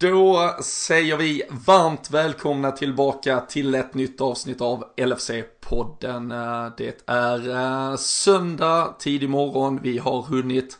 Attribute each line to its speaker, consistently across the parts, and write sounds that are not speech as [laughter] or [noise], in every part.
Speaker 1: Då säger vi varmt välkomna tillbaka till ett nytt avsnitt av LFC-podden. Det är eh, söndag, tidig morgon. Vi har hunnit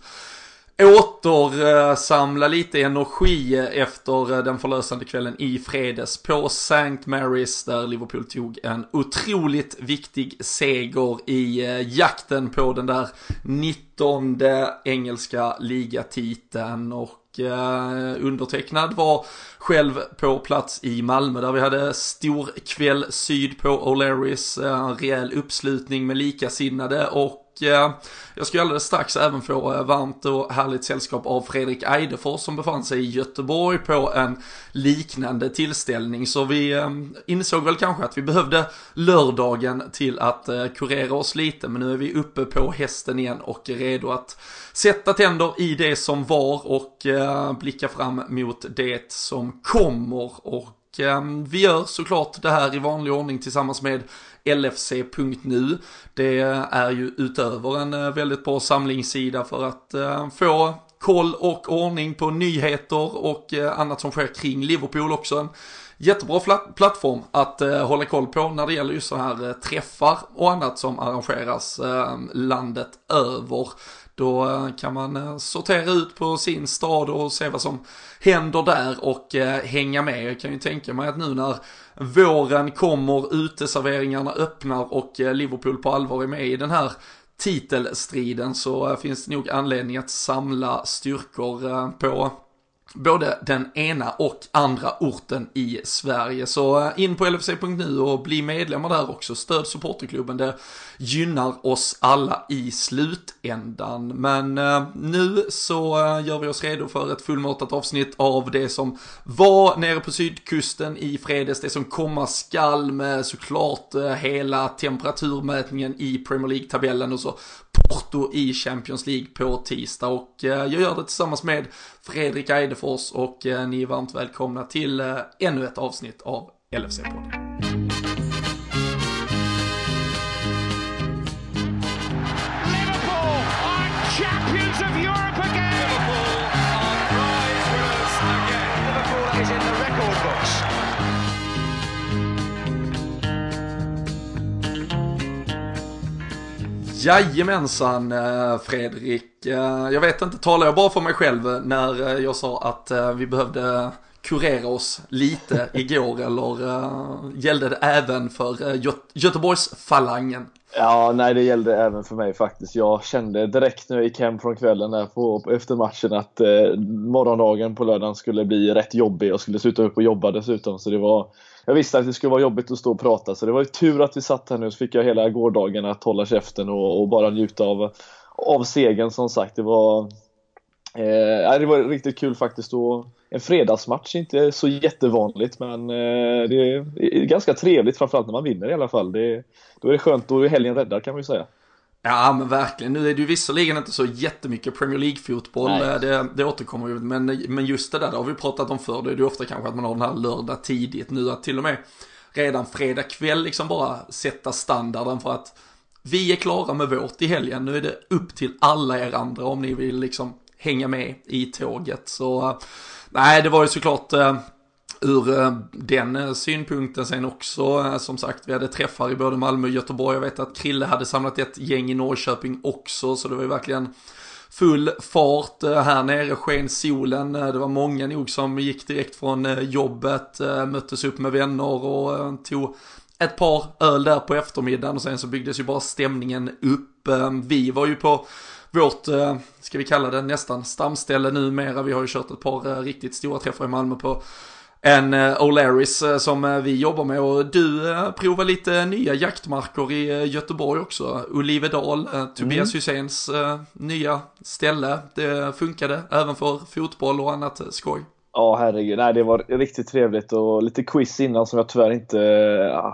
Speaker 1: återsamla lite energi efter eh, den förlösande kvällen i fredags på St. Mary's där Liverpool tog en otroligt viktig seger i eh, jakten på den där 19 engelska ligatiteln och Eh, undertecknad var själv på plats i Malmö där vi hade stor kväll syd på O'Learys, eh, en rejäl uppslutning med likasinnade och eh, jag ska alldeles strax även få varmt och härligt sällskap av Fredrik Eidefors som befann sig i Göteborg på en liknande tillställning. Så vi insåg väl kanske att vi behövde lördagen till att kurera oss lite. Men nu är vi uppe på hästen igen och redo att sätta tänder i det som var och eh, blicka fram mot det som kommer. Och eh, vi gör såklart det här i vanlig ordning tillsammans med LFC.nu. Det är ju utöver en eh, väldigt bra samlingssida för att få koll och ordning på nyheter och annat som sker kring Liverpool också. En jättebra plattform att hålla koll på när det gäller just så här träffar och annat som arrangeras landet över. Då eh, kan man eh, sortera ut på sin stad och se vad som händer där och eh, hänga med. Jag kan ju tänka mig att nu när våren kommer, uteserveringarna öppnar och Liverpool på allvar är med i den här titelstriden så finns det nog anledning att samla styrkor på både den ena och andra orten i Sverige. Så eh, in på LFC.nu och bli medlemmar där också. Stöd supporterklubben, det gynnar oss alla i slutändan. Men eh, nu så eh, gör vi oss redo för ett fullmatat avsnitt av det som var nere på sydkusten i fredags, det som komma skall med såklart hela temperaturmätningen i Premier League-tabellen och så Porto i Champions League på tisdag och eh, jag gör det tillsammans med Fredrik Eidefors och eh, ni är varmt välkomna till eh, ännu ett avsnitt av LFC-podden. Jajamensan eh, Fredrik. Eh, jag vet inte, talar jag bara för mig själv när eh, jag sa att vi behövde kurera oss lite [laughs] igår eller gällde det även för Gö Göteborgsfalangen?
Speaker 2: Ja, nej det gällde även för mig faktiskt. Jag kände direkt när jag gick hem från kvällen där på, efter matchen att eh, morgondagen på lördagen skulle bli rätt jobbig. Jag skulle sluta upp och jobba dessutom. Så det var, jag visste att det skulle vara jobbigt att stå och prata så det var ju tur att vi satt här nu så fick jag hela gårdagen att hålla käften och, och bara njuta av, av segern som sagt. Det var, eh, det var riktigt kul faktiskt. Och en fredagsmatch inte så jättevanligt men eh, det är ganska trevligt framförallt när man vinner i alla fall. Det, då är det skönt, då är helgen räddad kan man ju säga.
Speaker 1: Ja men verkligen, nu är det ju visserligen inte så jättemycket Premier League-fotboll, det, det återkommer ju, men, men just det där, det har vi pratat om förr, det är ju ofta kanske att man har den här lördag tidigt nu, att till och med redan fredag kväll liksom bara sätta standarden för att vi är klara med vårt i helgen, nu är det upp till alla er andra om ni vill liksom hänga med i tåget. Så nej, det var ju såklart eh, ur eh, den eh, synpunkten sen också, eh, som sagt, vi hade träffar i både Malmö och Göteborg. Jag vet att Krille hade samlat ett gäng i Norrköping också, så det var ju verkligen full fart. Här nere sken solen, det var många nog som gick direkt från jobbet, möttes upp med vänner och tog ett par öl där på eftermiddagen och sen så byggdes ju bara stämningen upp. Vi var ju på vårt, ska vi kalla det nästan stamställe numera. Vi har ju kört ett par riktigt stora träffar i Malmö på en uh, O'Larrys uh, som uh, vi jobbar med och du provar lite nya jaktmarker i Göteborg också. Olivedal, Tobias mm. Hyséns nya ställe. Det funkade även för fotboll och annat skoj.
Speaker 2: Ja, herregud. Nej, det var riktigt trevligt och lite quiz innan som jag tyvärr inte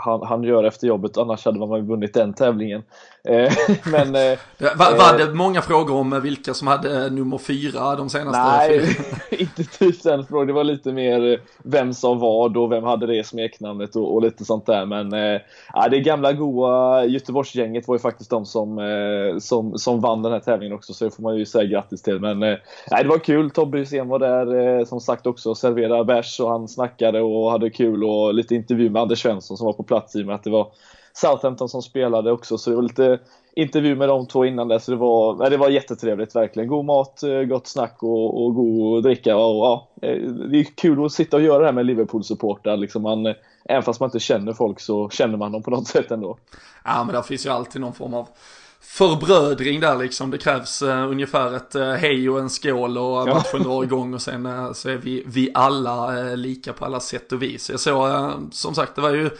Speaker 2: hann, hann göra efter jobbet. Annars hade man vunnit den tävlingen.
Speaker 1: Eh, [laughs] men, eh, var, var det många frågor om vilka som hade nummer fyra de senaste?
Speaker 2: Nej, [laughs] inte typ den frågan. Det var lite mer vem som vad och vem hade det smeknamnet och, och lite sånt där. Men ja, det gamla goa Göteborgsgänget var ju faktiskt de som, som, som vann den här tävlingen också. Så det får man ju säga grattis till. Men nej, det var kul. Tobbe Hysén var där som sagt också och serverade bärs och han snackade och hade kul och lite intervju med Anders Svensson som var på plats i och med att det var Southampton som spelade också så det var lite intervju med de två innan det så det var, det var jättetrevligt verkligen. God mat, eh, gott snack och, och god dricka och ja, eh, det är kul att sitta och göra det här med Liverpool-supportrar liksom man, även fast man inte känner folk så känner man dem på något [laughs] sätt ändå.
Speaker 1: Ja men där finns ju alltid någon form av förbrödring där liksom. Det krävs uh, ungefär ett uh, hej och en skål och ja. matchen drar igång och sen uh, så är vi, vi alla lika på alla sätt och vis. Jag såg som sagt, det var ju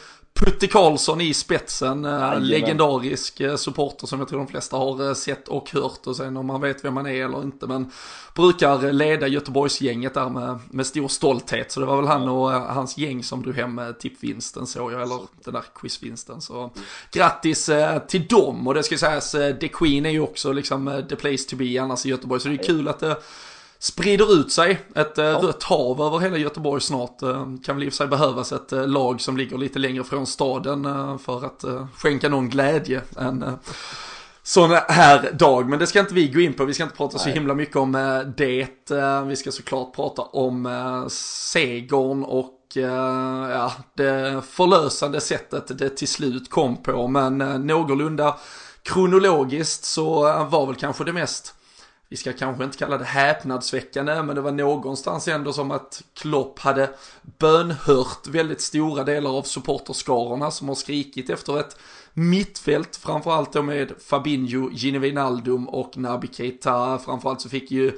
Speaker 1: Putte Karlsson i spetsen, äh, legendarisk äh, supporter som jag tror de flesta har äh, sett och hört. Och sen om man vet vem man är eller inte men brukar leda Göteborgsgänget där med, med stor stolthet. Så det var väl han och hans gäng som drog hem tippvinsten såg jag eller den där quizvinsten. Så grattis till dem. Och det ska sägas The Queen är ju också liksom the place to be annars i Göteborg. Så det är kul att det sprider ut sig. Ett eh, ja. rött hav över hela Göteborg snart. Eh, kan väl i och för sig behövas ett eh, lag som ligger lite längre från staden för att skänka någon glädje. En sån här dag. Men det ska inte vi gå in på. Vi ska inte prata Nej. så himla mycket om det. Vi ska såklart prata om segern och ja, det förlösande sättet det till slut kom på. Men någorlunda kronologiskt så var väl kanske det mest vi ska kanske inte kalla det häpnadsväckande, men det var någonstans ändå som att Klopp hade bönhört väldigt stora delar av supporterskarorna som har skrikit efter ett mittfält, framförallt då med Fabinho, Gini Wijnaldum och Naby Keita. Framförallt så fick ju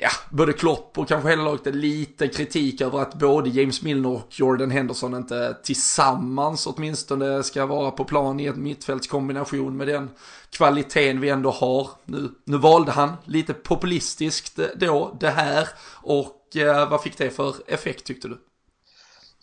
Speaker 1: ja, både Klopp och kanske hela laget lite kritik över att både James Milner och Jordan Henderson inte tillsammans åtminstone ska vara på plan i en mittfältskombination med den kvaliteten vi ändå har. Nu, nu valde han lite populistiskt då det här och eh, vad fick det för effekt tyckte du?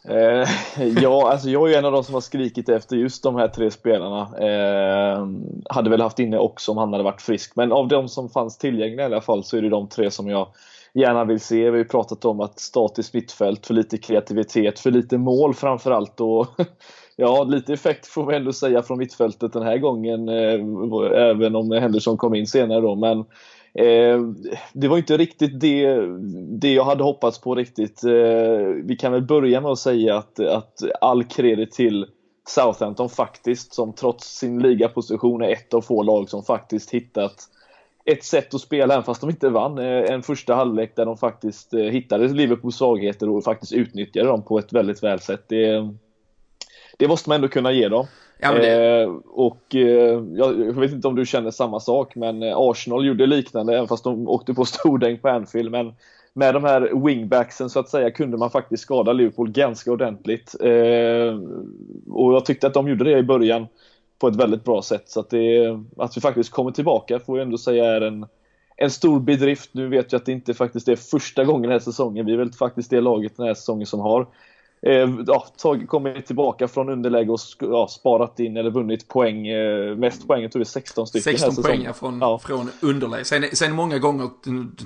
Speaker 2: Eh, [laughs] ja, alltså jag är en av de som har skrikit efter just de här tre spelarna. Eh, hade väl haft inne också om han hade varit frisk. Men av de som fanns tillgängliga i alla fall så är det de tre som jag gärna vill se. Vi har ju pratat om att statiskt mittfält, för lite kreativitet, för lite mål framförallt. Och [laughs] ja, lite effekt får vi ändå säga från mittfältet den här gången. Eh, även om Henderson kom in senare då. Men Eh, det var inte riktigt det, det jag hade hoppats på riktigt. Eh, vi kan väl börja med att säga att, att all kredit till Southampton faktiskt, som trots sin ligaposition är ett av få lag som faktiskt hittat ett sätt att spela, även fast de inte vann. Eh, en första halvlek där de faktiskt eh, hittade Liverpools svagheter och faktiskt utnyttjade dem på ett väldigt väl sätt. Det, det måste man ändå kunna ge dem. Ja, det... eh, och eh, jag vet inte om du känner samma sak, men eh, Arsenal gjorde liknande, även fast de åkte på [laughs] stordäng på Anfield. Men med de här wingbacksen så att säga kunde man faktiskt skada Liverpool ganska ordentligt. Eh, och jag tyckte att de gjorde det i början på ett väldigt bra sätt. Så att, det, att vi faktiskt kommer tillbaka får jag ändå säga är en, en stor bedrift. Nu vet jag att det inte faktiskt är första gången den här säsongen. Vi är väl faktiskt det laget den här säsongen som har eh, ja, tag, kommit tillbaka från underläge och ja, sparat in eller vunnit poäng. Eh, mest poäng, tror är 16 stycken
Speaker 1: 16 poäng från, ja. från underläge. Sen, sen många gånger,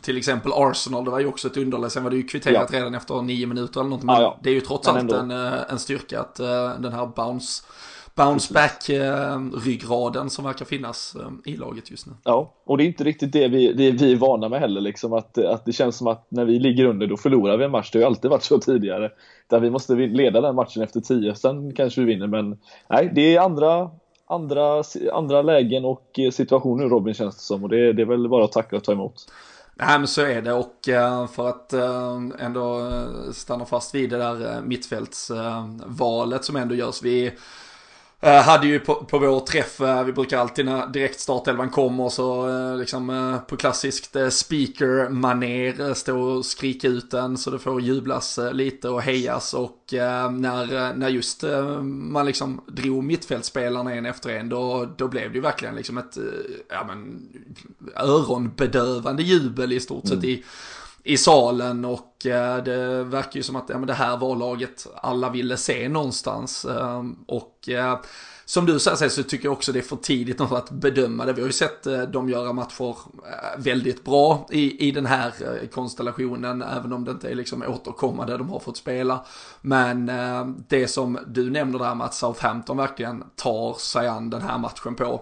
Speaker 1: till exempel Arsenal, det var ju också ett underläge. Sen var det ju kvitterat redan efter nio minuter eller något. Men det är ju trots allt en, eh, en styrka att uh, den här bounce bounce back-ryggraden eh, som verkar finnas eh, i laget just nu.
Speaker 2: Ja, och det är inte riktigt det vi, det vi är vana med heller. Liksom att, att det känns som att när vi ligger under då förlorar vi en match. Det har ju alltid varit så tidigare. Där vi måste leda den matchen efter tio, sen kanske vi vinner. Men nej, det är andra, andra, andra lägen och situationer Robin känns det som. Och det, det är väl bara att tacka och ta emot.
Speaker 1: Nej men så är det och eh, för att ändå stanna fast vid det där mittfältsvalet som ändå görs. Vi hade ju på, på vår träff, uh, vi brukar alltid när direkt startelvan kommer så uh, liksom på klassiskt speaker-maner stå och skrika ut den så det får jublas lite och hejas och när, när just man liksom drog mittfältspelarna en efter en då, då blev det ju verkligen liksom ett ja, men, öronbedövande jubel i stort sett mm. i i salen och eh, det verkar ju som att ja, men det här var laget alla ville se någonstans. Ehm, och eh, som du säger så tycker jag också det är för tidigt att bedöma det. Vi har ju sett eh, dem göra matcher väldigt bra i, i den här konstellationen, även om det inte är liksom återkommande de har fått spela. Men det som du nämner där med att Southampton verkligen tar sig an den här matchen på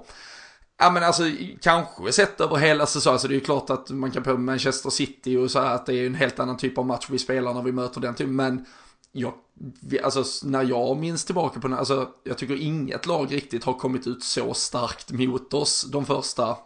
Speaker 1: Ja men alltså kanske sett över hela säsongen, alltså det är ju klart att man kan på Manchester City och så här att det är en helt annan typ av match vi spelar när vi möter den typen, men jag, alltså när jag minns tillbaka på den, alltså jag tycker inget lag riktigt har kommit ut så starkt mot oss de första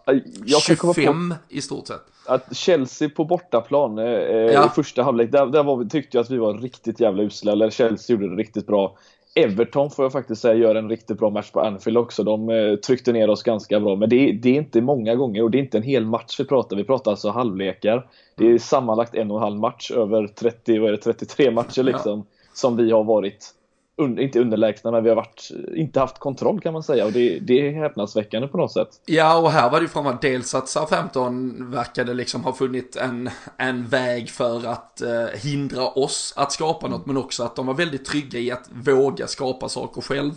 Speaker 1: jag 25 på i stort sett.
Speaker 2: Att Chelsea på bortaplan eh, ja. i första halvlek, där, där vi, tyckte jag att vi var riktigt jävla usla, eller Chelsea gjorde det riktigt bra. Everton får jag faktiskt säga gör en riktigt bra match på Anfield också. De eh, tryckte ner oss ganska bra. Men det, det, är inte många gånger och det är inte en hel match vi pratar. Vi pratar alltså halvlekar. Det är sammanlagt en och en halv match över 30, vad är det, 33 matcher liksom. Ja. Som vi har varit inte underlägsna, men vi har varit, inte haft kontroll kan man säga. Och det, det är häpnadsväckande på något sätt.
Speaker 1: Ja, och här var det ju framförallt dels att Southampton verkade liksom ha funnit en, en väg för att eh, hindra oss att skapa något, men också att de var väldigt trygga i att våga skapa saker själv.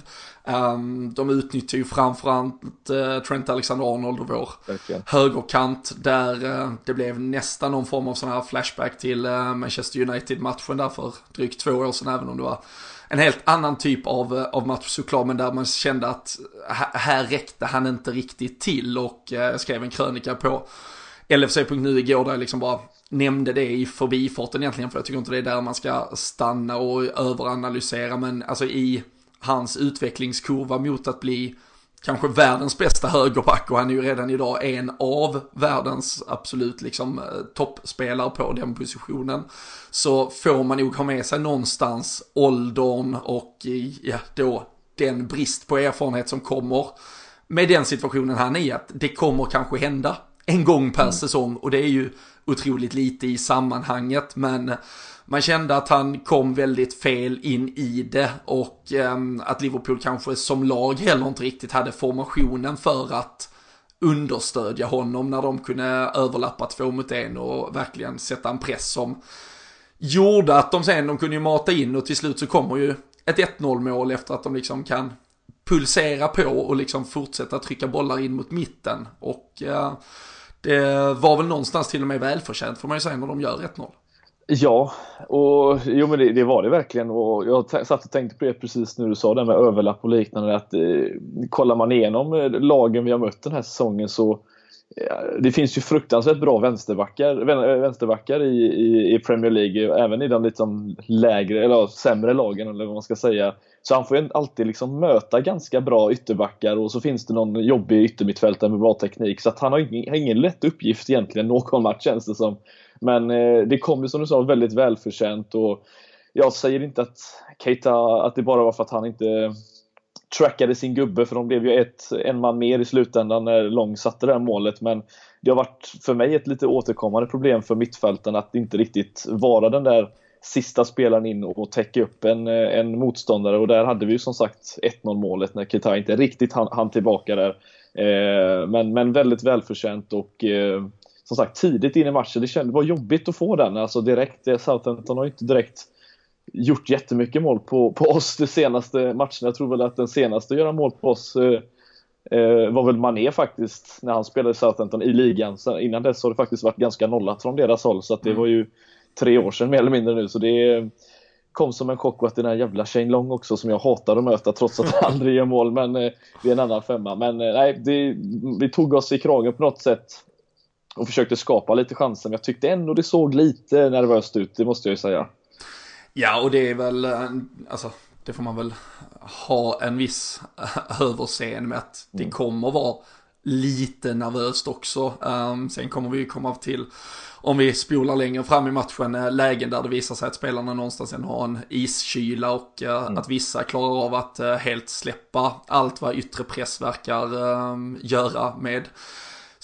Speaker 1: Um, de utnyttjar ju framförallt uh, Trent Alexander-Arnold och vår Verkligen. högerkant där uh, det blev nästan någon form av sån här flashback till uh, Manchester United-matchen där för drygt två år sedan, även om det var en helt annan typ av, av match såklart, men där man kände att här räckte han inte riktigt till och eh, skrev en krönika på LFC.nu igår där jag liksom bara nämnde det i förbifarten egentligen, för jag tycker inte det är där man ska stanna och överanalysera, men alltså i hans utvecklingskurva mot att bli kanske världens bästa högerback och han är ju redan idag en av världens absolut liksom eh, toppspelare på den positionen. Så får man nog ha med sig någonstans åldern och ja, då den brist på erfarenhet som kommer med den situationen han är att det kommer kanske hända en gång per mm. säsong och det är ju otroligt lite i sammanhanget men man kände att han kom väldigt fel in i det och ehm, att Liverpool kanske som lag heller inte riktigt hade formationen för att understödja honom när de kunde överlappa två mot en och verkligen sätta en press som gjorde att de sen, de kunde ju mata in och till slut så kommer ju ett 1-0 mål efter att de liksom kan pulsera på och liksom fortsätta trycka bollar in mot mitten och eh, det var väl någonstans till och med välförtjänt får man ju säga när de gör 1-0.
Speaker 2: Ja, och jo men det, det, var det verkligen och jag satt och tänkte på det precis när du sa det med överlapp och liknande att eh, kollar man igenom eh, lagen vi har mött den här säsongen så eh, det finns ju fruktansvärt bra vänsterbackar, eh, vänsterbackar i, i, i Premier League, även i de liksom lägre eller sämre lagen eller vad man ska säga. Så han får ju alltid liksom möta ganska bra ytterbackar och så finns det någon jobbig yttermittfältare med bra teknik. Så att han har ingen, ingen lätt uppgift egentligen någon match känns det som. Men eh, det kom ju som du sa väldigt välförtjänt och jag säger inte att Keita, att det bara var för att han inte trackade sin gubbe för de blev ju ett, en man mer i slutändan när Long satte det här målet men det har varit för mig ett lite återkommande problem för mittfälten att inte riktigt vara den där sista spelaren in och täcka upp en, eh, en motståndare och där hade vi ju som sagt 1-0 målet när Keita inte riktigt hann, hann tillbaka där. Eh, men, men väldigt välförtjänt och eh, som sagt tidigt in i matchen. Det, kändes, var jobbigt att få den alltså direkt. Southampton har inte direkt gjort jättemycket mål på, på oss de senaste matcherna. Jag tror väl att den senaste att göra mål på oss eh, eh var väl Mané faktiskt när han spelade i Southampton i ligan. Så innan dess har det faktiskt varit ganska nollat från deras håll så att det mm. var ju tre år sedan mer eller mindre nu. Så det kom som en chock och att den här jävla Shane Long också som jag hatar att möta trots att han aldrig gör mål. Men eh, det är en annan femma. Men eh, nej, det, vi tog oss i kragen på något sätt och försökte skapa lite chanser. Men jag tyckte ändå det såg lite nervöst ut, det måste jag ju säga.
Speaker 1: Ja, och det är väl, eh, alltså, det får man väl ha en viss [laughs] överseende med att det mm. kommer vara lite nervöst också. Um, sen kommer vi komma till, om vi spolar längre fram i matchen, eh, lägen där det visar sig att spelarna någonstans har en iskyla och uh, mm. att vissa klarar av att uh, helt släppa allt vad yttre press verkar uh, göra med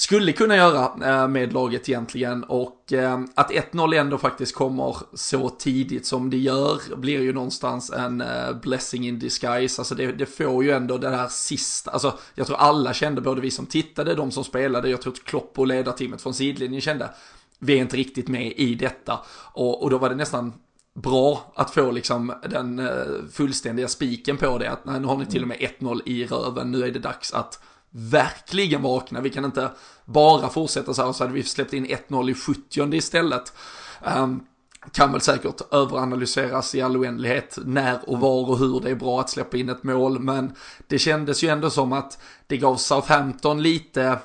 Speaker 1: skulle kunna göra eh, med laget egentligen och eh, att 1-0 ändå faktiskt kommer så tidigt som det gör blir ju någonstans en eh, blessing in disguise. Alltså det, det får ju ändå det här sista, alltså jag tror alla kände, både vi som tittade, de som spelade, jag tror att Klopp och ledarteamet från sidlinjen kände, vi är inte riktigt med i detta. Och, och då var det nästan bra att få liksom den fullständiga spiken på det, att nu har ni till och med 1-0 i röven, nu är det dags att verkligen vakna. Vi kan inte bara fortsätta så här, så hade vi släppt in 1-0 i 70 istället. Um, kan väl säkert överanalyseras i all oändlighet när och var och hur det är bra att släppa in ett mål. Men det kändes ju ändå som att det gav Southampton lite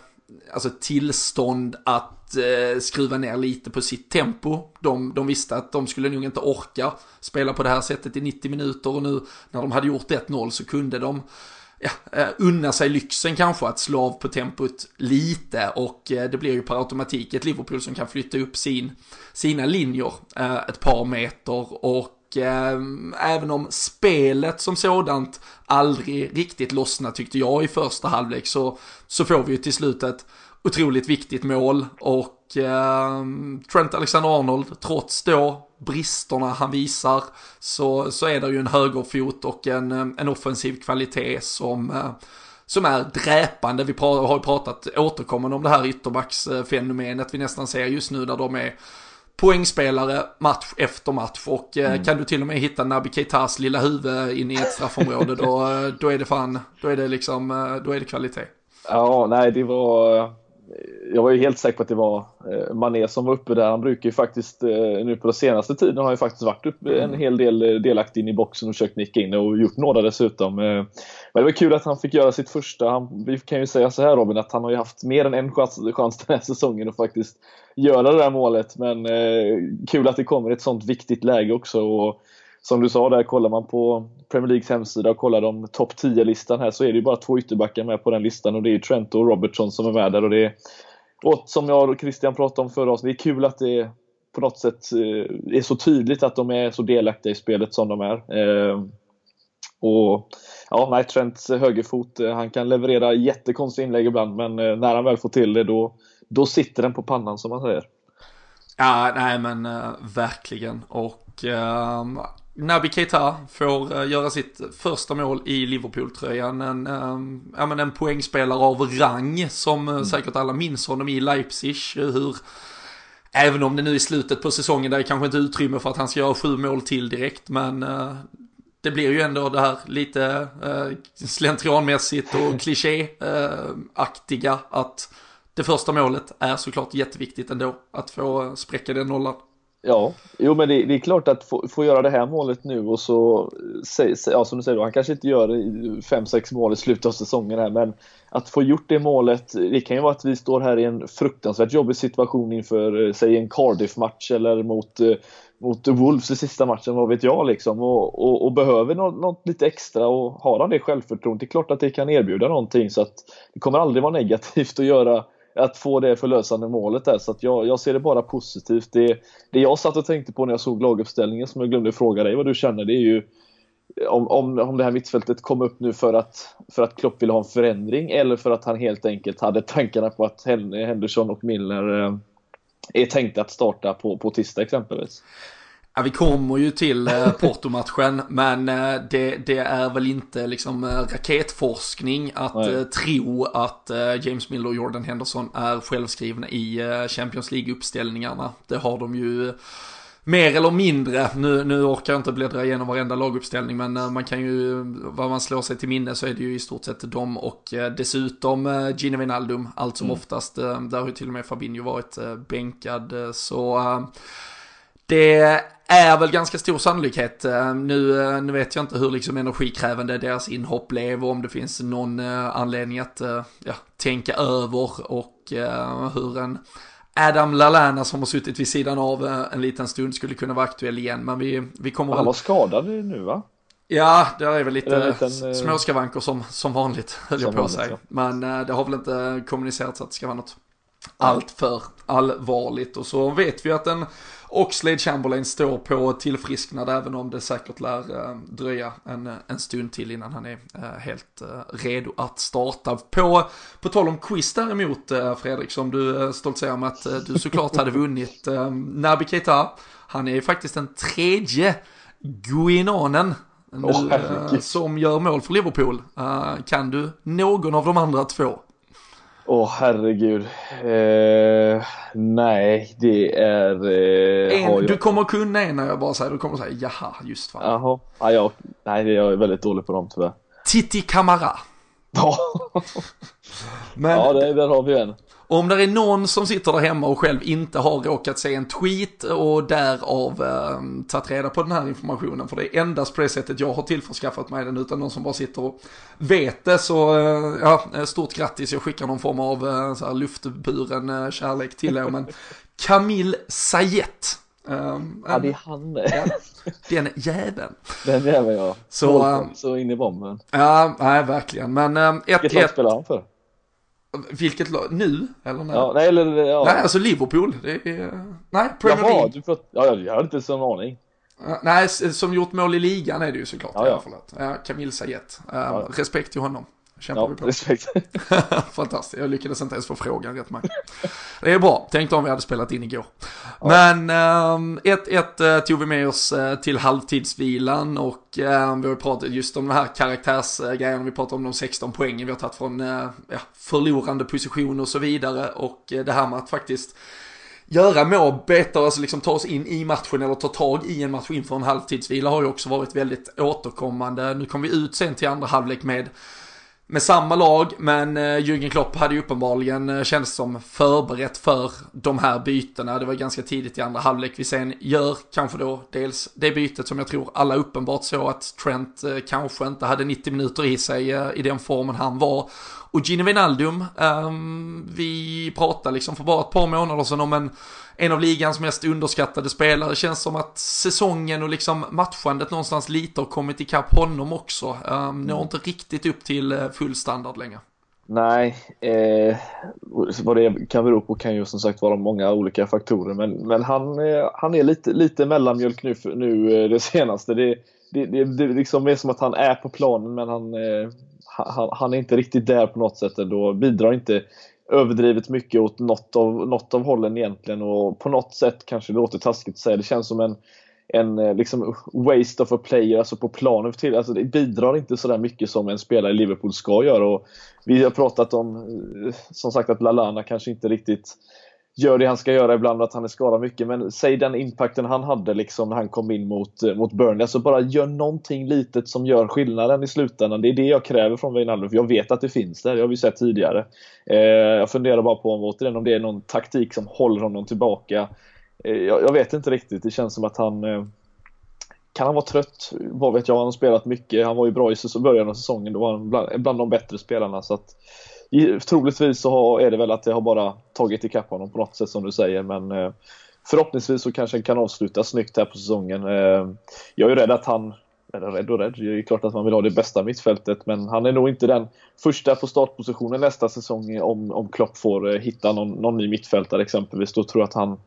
Speaker 1: alltså tillstånd att eh, skruva ner lite på sitt tempo. De, de visste att de skulle nog inte orka spela på det här sättet i 90 minuter och nu när de hade gjort 1-0 så kunde de ja, eh, unna sig lyxen kanske att slå av på tempot lite och eh, det blir ju per automatik ett Liverpool som kan flytta upp sin, sina linjer eh, ett par meter och även om spelet som sådant aldrig riktigt lossnar tyckte jag i första halvlek så, så får vi ju till slut ett otroligt viktigt mål och eh, Trent Alexander-Arnold trots då bristerna han visar så, så är det ju en högerfot och en, en offensiv kvalitet som, eh, som är dräpande. Vi har ju pratat återkommande om det här ytterbacksfenomenet vi nästan ser just nu där de är poängspelare match efter match och eh, mm. kan du till och med hitta Naby Keitas lilla huvud in i ett straffområde då, [laughs] då är det fan, då är det liksom, eh, då är det kvalitet.
Speaker 2: Ja, nej det var jag var ju helt säker på att det var eh, Mané som var uppe där. Han brukar ju faktiskt eh, nu på den senaste tiden har ju faktiskt varit uppe en mm. hel del eh, delaktig in i boxen och försökt nicka in och gjort några dessutom. Men det var kul att han fick göra sitt första. Han, vi kan ju säga så här Robin att han har ju haft mer än en chans, chans den här säsongen att faktiskt göra det där målet. Men kul att det kommer ett sånt viktigt läge också. Och, som du sa där, kollar man på Premier Leagues hemsida och kollar de topp 10-listan här så är det ju bara två ytterbackar med på den listan och det är Trent och Robertson som är med där och det är, och som jag och Christian pratade om förra avsnittet, det är kul att det på något sätt eh, är så tydligt att de är så delaktiga i spelet som de är. Ehm, och ja, nej, Trents högerfot, eh, han kan leverera jättekonstiga inlägg ibland men eh, när han väl får till det då, då sitter den på pannan som man säger.
Speaker 1: Ja, nej men verkligen. Och ehm, Naby Keita får uh, göra sitt första mål i Liverpool-tröjan. En, uh, ja, men en poängspelare av rang som uh, mm. säkert alla minns honom i Leipzig. Hur, även om det nu är slutet på säsongen där är kanske inte utrymme för att han ska göra sju mål till direkt. Men det blir ju ändå det här lite slentrianmässigt och [laughs] klichéaktiga att det första målet är såklart jätteviktigt ändå att få spräcka den nollan.
Speaker 2: Ja, jo men det, det, är klart att få, få, göra det här målet nu och så, ja som du säger då, han kanske inte gör 5-6 mål i slutet av säsongen här men att få gjort det målet, det kan ju vara att vi står här i en fruktansvärt jobbig situation inför, eh, säg en Cardiff-match eller mot, eh, mot Wolves i sista matchen, vad vet jag liksom och, och, och behöver något, något, lite extra och har han det självförtroendet, det är klart att det kan erbjuda någonting så att det kommer aldrig vara negativt att göra att få det förlösande målet där. Så att jag, jag ser det bara positivt. Det, det jag satt och tänkte på när jag såg laguppställningen som jag glömde fråga dig vad du känner, det är ju om, om, om det här mittfältet kom upp nu för att, för att Klopp ville ha en förändring eller för att han helt enkelt hade tankarna på att Henderson och Milner eh, är tänkta att starta på, på tisdag exempelvis.
Speaker 1: Ja, vi kommer ju till eh, Porto-matchen, [laughs] men eh, det, det, är väl inte liksom eh, raketforskning att eh, tro att eh, James Miller och Jordan Henderson är självskrivna i Champions League-uppställningarna. Det har de ju mer eller mindre, nu, nu orkar jag inte bläddra igenom varenda laguppställning men man kan ju, vad man slår sig till minne så är det ju i stort sett dem och dessutom Gino Wijnaldum allt som mm. oftast, där har ju till och med Fabinho varit bänkad så det är väl ganska stor sannolikhet. Eh, nu, eh, nu vet jag inte hur liksom energikrävande deras inhopp blev och om det finns någon eh, anledning att ja, tänka över och hur en Adam Lallana som har suttit vid sidan av en liten stund skulle kunna vara aktuell igen. Men vi, vi kommer
Speaker 2: Han var skadad nu va?
Speaker 1: Ja, det är väl lite är liten, småskavanker som, som vanligt [laughs] höll jag på att säga. Men det har väl inte kommunicerats att det ska vara något allt för allvarligt. Och så vet vi att en Oxlade Chamberlain står på tillfrisknad även om det säkert lär eh, dröja en, en stund till innan han är eh, helt eh, redo att starta. På, på tal om quiz däremot Fredrik, som du stoltserar med att du såklart hade vunnit. Naby Keita, han är faktiskt den tredje Guinanen oh, som gör mål för Liverpool. Kan du någon av de andra två?
Speaker 2: Åh oh, herregud. Eh, nej, det är... Eh,
Speaker 1: en, jag... Du kommer kunna en när jag bara säger, du kommer säga jaha, just fan.
Speaker 2: Jaha, ja, jag, nej jag är väldigt dålig på dem tyvärr.
Speaker 1: Titi Kamara.
Speaker 2: Ja, Men, ja det, där har vi en.
Speaker 1: Om det är någon som sitter där hemma och själv inte har råkat se en tweet och därav eh, tagit reda på den här informationen, för det är endast på det sättet jag har tillförskaffat mig den, utan någon som bara sitter och vet det, så eh, ja, stort grattis, jag skickar någon form av eh, så här luftburen eh, kärlek till er, men Camille Sayet.
Speaker 2: Um, ja, det är han. Ja,
Speaker 1: den jäveln.
Speaker 2: Den jäveln, ja. Så, um, så in i bomben.
Speaker 1: Ja, nej, verkligen. Men um,
Speaker 2: ett, Vilket lag spelar han för?
Speaker 1: Vilket lag? Nu? Eller när?
Speaker 2: Ja, nej, eller, ja.
Speaker 1: nej, alltså Liverpool. Det är, nej,
Speaker 2: Premier Jaha, League. Du pratar, ja, jag hade inte så en aning.
Speaker 1: Nej, som gjort mål i ligan är det ju såklart. Ja, ja. Förlåt. Uh, Camille Sayet. Uh, ja. Respekt till honom. Kämpar ja, vi på.
Speaker 2: respekt. [laughs]
Speaker 1: Fantastiskt, jag lyckades inte ens få frågan rätt med. Det är bra, tänkte om vi hade spelat in igår. Ja. Men 1-1 uh, uh, tog vi med oss uh, till halvtidsvilan och uh, vi har pratat just om den här karaktärsgrejen, vi pratar om de 16 poängen vi har tagit från ja, förlorande position och så vidare och det här med att faktiskt göra mål, beta, alltså liksom ta oss in i matchen eller ta tag i en match inför en halvtidsvila har ju också varit väldigt återkommande. Nu kom vi ut sen till andra halvlek med med samma lag, men eh, Jürgen Klopp hade ju uppenbarligen, eh, känts som, förberett för de här bytena. Det var ganska tidigt i andra halvlek vi sen gör kanske då dels det bytet som jag tror alla uppenbart så att Trent eh, kanske inte hade 90 minuter i sig i den formen han var. Och Gino Wijnaldum, um, vi pratade liksom för bara ett par månader sedan om en en av ligans mest underskattade spelare. Det känns som att säsongen och liksom matchandet någonstans lite har kommit ikapp honom också. Um, når inte riktigt upp till eh, full standard längre.
Speaker 2: Nej, eh, vad det kan bero på kan ju som sagt vara många olika faktorer. Men, men han, eh, han är lite, lite mellanmjölk nu, nu eh, det senaste. Det, det, det, det liksom är som att han är på planen men han, eh, han, han, är inte riktigt där på något sätt ändå. Bidrar inte överdrivet mycket åt något av, något av hållen egentligen och på något sätt kanske det låter taskigt att säga. Det känns som en, en eh, liksom waste of a player, alltså på planen för till. Alltså det bidrar inte sådär mycket som en spelare i Liverpool ska göra. Och vi har pratat om, eh, som sagt, att Lalana kanske inte riktigt gör det han ska göra ibland, att han är skadad mycket. Men säg den impacten han hade liksom när han kom in mot, eh, mot Burnley. Alltså bara gör någonting litet som gör skillnaden i slutändan. Det är det jag kräver från Wijnaldum, för jag vet att det finns där. Det har vi sett tidigare. Eh, jag funderar bara på återigen, om det är någon taktik som håller honom tillbaka. Eh, jag, jag, vet inte riktigt. Det känns som att han eh, kan han vara trött? Vad vet jag? Han har spelat mycket. Han var ju bra i början av säsongen. Då var han bland, bland de bättre spelarna. Så att, troligtvis så är det väl att det har bara tagit ikapp honom på något sätt som du säger. Men eh, förhoppningsvis så kanske han kan avsluta snyggt här på säsongen. Eh, jag är rädd att han eller rädd och rädd, det är klart att man vill ha det bästa mittfältet men han är nog inte den första på startpositionen nästa säsong om, om Klopp får eh, hitta någon, någon ny mittfältare exempelvis. Då tror jag att han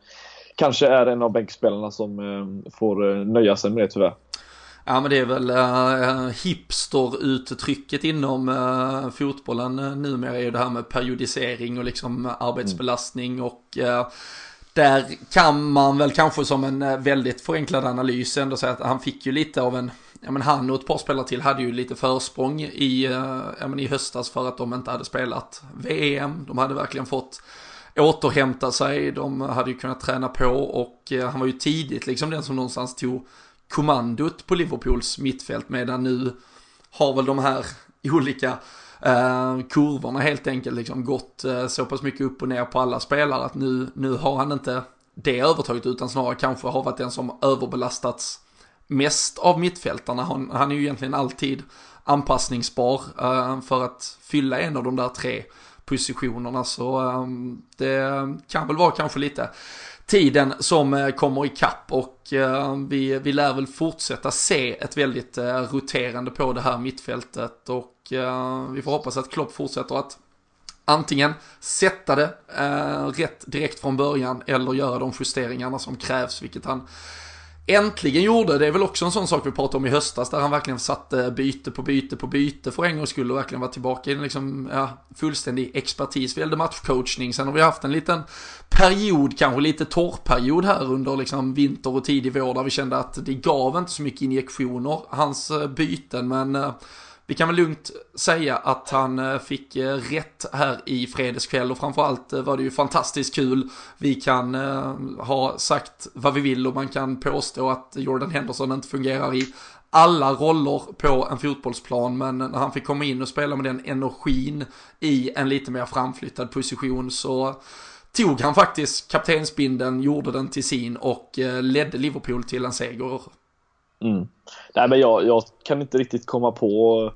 Speaker 2: kanske är en av bänkspelarna som eh, får eh, nöja sig med det tyvärr.
Speaker 1: Ja men det är väl uh, hipster-uttrycket inom uh, fotbollen uh, numera är ju det här med periodisering och liksom arbetsbelastning mm. och uh, där kan man väl kanske som en väldigt förenklad analys ändå säga att han fick ju lite av en, ja men han och ett par spelare till hade ju lite försprång i, ja men i höstas för att de inte hade spelat VM. De hade verkligen fått återhämta sig, de hade ju kunnat träna på och han var ju tidigt liksom den som någonstans tog kommandot på Liverpools mittfält medan nu har väl de här [laughs] olika eh, kurvorna helt enkelt liksom gått eh, så pass mycket upp och ner på alla spelare att nu, nu har han inte det övertaget utan snarare kanske har varit den som överbelastats mest av mittfältarna. Han, han är ju egentligen alltid anpassningsbar eh, för att fylla en av de där tre positionerna så eh, det kan väl vara kanske lite tiden som eh, kommer ikapp och eh, vi, vi lär väl fortsätta se ett väldigt eh, roterande på det här mittfältet och vi får hoppas att Klopp fortsätter att antingen sätta det rätt direkt från början eller göra de justeringarna som krävs, vilket han äntligen gjorde. Det är väl också en sån sak vi pratade om i höstas där han verkligen satte byte på byte på byte för en gångs skull och verkligen var tillbaka i en liksom, ja, fullständig expertis vad gällde matchcoachning. Sen har vi haft en liten period, kanske lite torrperiod här under liksom vinter och tidig vår där vi kände att det gav inte så mycket injektioner, hans eh, byten, men eh, vi kan väl lugnt säga att han eh, fick eh, rätt här i fredagskväll och framförallt eh, var det ju fantastiskt kul. Vi kan ha sagt vad vi vill och man kan påstå att Jordan Henderson inte fungerar i alla roller på en fotbollsplan men när han fick komma in och spela med den energin i en lite mer framflyttad position så tog han faktiskt kaptensbinden, gjorde den till sin och ledde Liverpool till en seger.
Speaker 2: Mm. Nej men jag, jag kan inte riktigt komma på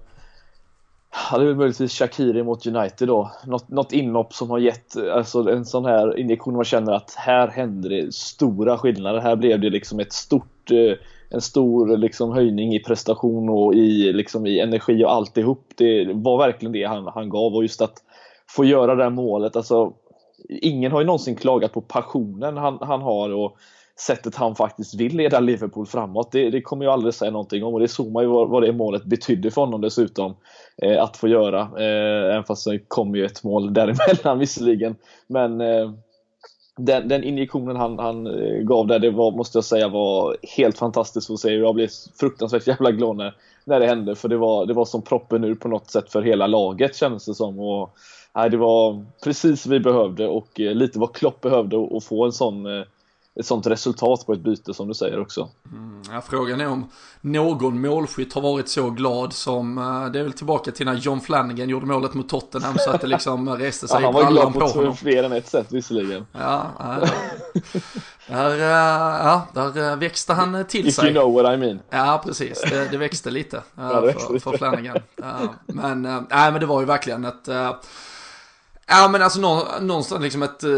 Speaker 2: Ja, det är möjligtvis Shakiri mot United då. Något, något inhopp som har gett alltså en sån här injektion man känner att här hände det stora skillnader. Här blev det liksom ett stort, eh, en stor liksom höjning i prestation och i, liksom i energi och alltihop. Det var verkligen det han, han gav och just att få göra det här målet. Alltså, ingen har ju någonsin klagat på passionen han, han har och sättet han faktiskt vill leda Liverpool framåt. Det, det kommer jag aldrig säga någonting om och det såg man ju vad, vad det målet betydde för honom dessutom eh, att få göra. Eh, även fast det kom ju ett mål däremellan [laughs] visserligen. Men eh, den, den, injektionen han, han eh, gav där, det var, måste jag säga var helt fantastiskt att se. Jag blev fruktansvärt jävla glad när, när det hände för det var, det var som proppen ur på något sätt för hela laget kändes det som. Och, nej, det var precis vad vi behövde och eh, lite vad Klopp behövde att få en sån eh, ett sånt resultat på ett byte som du säger också.
Speaker 1: Mm, ja, frågan är om någon målskytt har varit så glad som, eh, det är väl tillbaka till när John Flanagan gjorde målet mot Tottenham så att det liksom reste sig
Speaker 2: ja, Han var glad på, på fler än ett sätt visserligen.
Speaker 1: Ja, ja där, ja, där växte han till
Speaker 2: If
Speaker 1: sig.
Speaker 2: you know what I mean.
Speaker 1: Ja, precis. Det, det växte lite ja, för, för Flanagan. Men, nej, men det var ju verkligen ett Ja men alltså någonstans liksom ett, eh,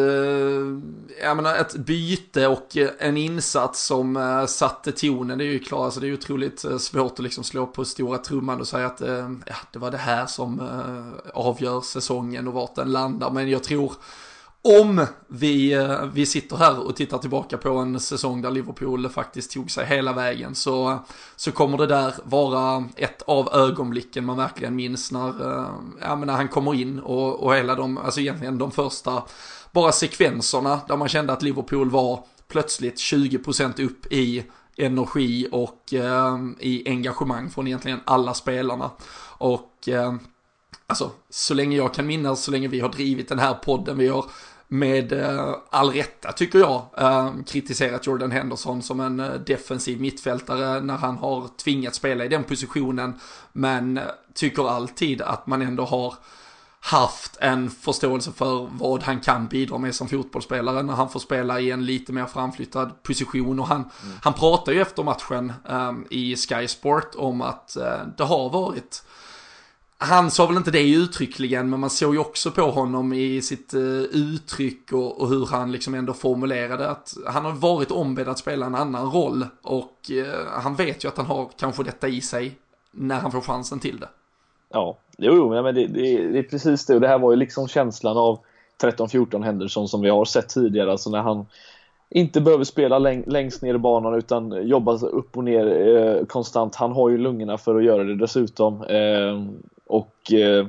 Speaker 1: jag menar, ett byte och eh, en insats som eh, satte tonen. Det är ju klart, alltså det är ju otroligt svårt att liksom slå på stora trumman och säga att ja, det var det här som avgör säsongen och vart den landar. Men jag tror om vi, eh, vi sitter här och tittar tillbaka på en säsong där Liverpool faktiskt tog sig hela vägen så, så kommer det där vara ett av ögonblicken man verkligen minns när, eh, ja, när han kommer in och, och hela de, alltså egentligen de första bara sekvenserna där man kände att Liverpool var plötsligt 20% upp i energi och eh, i engagemang från egentligen alla spelarna. Och eh, alltså, så länge jag kan minnas, så länge vi har drivit den här podden, vi har med eh, all rätta tycker jag eh, kritiserat Jordan Henderson som en eh, defensiv mittfältare när han har tvingats spela i den positionen. Men tycker alltid att man ändå har haft en förståelse för vad han kan bidra med som fotbollsspelare när han får spela i en lite mer framflyttad position. Och han, mm. han pratar ju efter matchen um, i Sky Sport om att uh, det har varit han sa väl inte det uttryckligen, men man såg ju också på honom i sitt eh, uttryck och, och, hur han liksom ändå formulerade att han har varit ombedd att spela en annan roll och eh, han vet ju att han har kanske detta i sig när han får chansen till det.
Speaker 2: Ja, jo, men det, det, det är precis det och det här var ju liksom känslan av 13-14 Henderson som vi har sett tidigare, alltså när han inte behöver spela läng längst ner i banan utan jobba upp och ner eh, konstant. Han har ju lungorna för att göra det dessutom. Eh, och eh,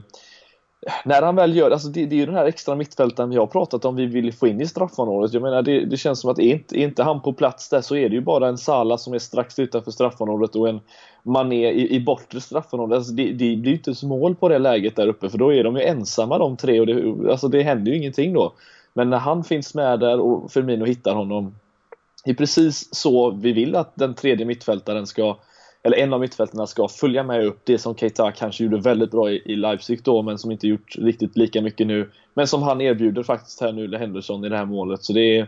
Speaker 2: när han väl gör alltså det, det är ju den här extra mittfältaren vi har pratat om vi vill få in i straffområdet. Jag menar det, det känns som att är inte, är inte han på plats där så är det ju bara en Sala som är strax utanför straffområdet och en Mané i, i bortre straffområdet. Alltså det, det, det är ju inte ens mål på det läget där uppe för då är de ju ensamma de tre och det, alltså det händer ju ingenting då. Men när han finns med där och Firmino hittar honom det är precis så vi vill att den tredje mittfältaren ska eller en av mittfältarna ska följa med upp det som Keita kanske gjorde väldigt bra i, i Leipzig då men som inte gjort riktigt lika mycket nu. Men som han erbjuder faktiskt här nu, Henderson i det här målet. Så det är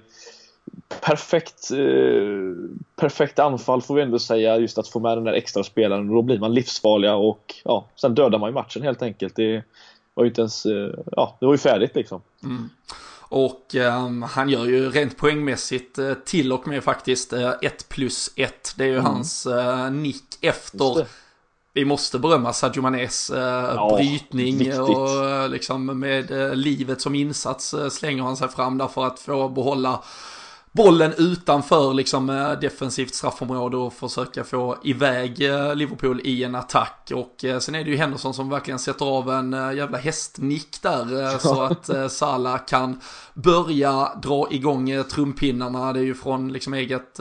Speaker 2: perfekt, eh, perfekt anfall får vi ändå säga just att få med den där extra spelaren och då blir man livsfarliga och ja, sen dödar man ju matchen helt enkelt. Det var ju inte ens, eh, ja, det var ju färdigt liksom. Mm.
Speaker 1: Och um, han gör ju rent poängmässigt uh, till och med faktiskt 1 uh, plus 1. Det är ju mm. hans uh, nick efter vi måste berömma Sadio Manés eh, ja, brytning viktigt. och liksom med eh, livet som insats eh, slänger han sig fram där för att få behålla bollen utanför liksom eh, defensivt straffområde och försöka få iväg eh, Liverpool i en attack. Och eh, sen är det ju Henderson som verkligen sätter av en jävla hästnick där så att Salah kan börja dra igång trumpinnarna. Det är ju från liksom eget,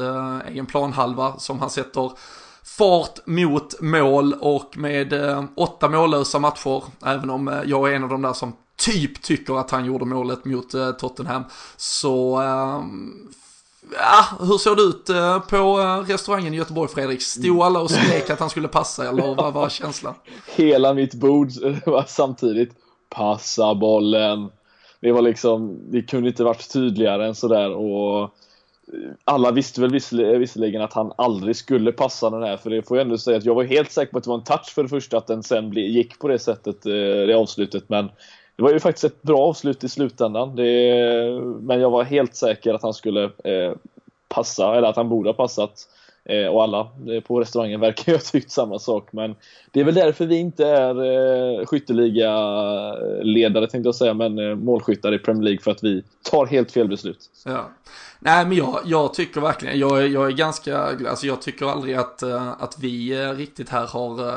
Speaker 1: egen planhalva som han sätter fart mot mål och med åtta mållösa matcher, även om jag är en av de där som typ tycker att han gjorde målet mot Tottenham, så ehm, Ja, hur såg det ut eh, på eh, restaurangen i Göteborg Fredrik? Stod alla och skrek att han skulle passa eller vad var känslan? [laughs]
Speaker 2: Hela mitt bord eh, var samtidigt passa bollen. Det var liksom, det kunde inte varit tydligare än sådär och alla visste väl visserligen att han aldrig skulle passa den här för det får jag ändå säga att jag var helt säker på att det var en touch för det första att den sen gick på det sättet, det avslutet men det var ju faktiskt ett bra avslut i slutändan. Det, men jag var helt säker att han skulle eh, passa, eller att han borde ha passat. Eh, och alla eh, på restaurangen verkar ju ha tyckt samma sak. Men det är väl därför vi inte är eh, skytteliga-ledare tänkte jag säga, men eh, målskyttar i Premier League för att vi tar helt fel beslut.
Speaker 1: Ja. Nej men jag, jag tycker verkligen, jag, jag är ganska, alltså jag tycker aldrig att, eh, att vi eh, riktigt här har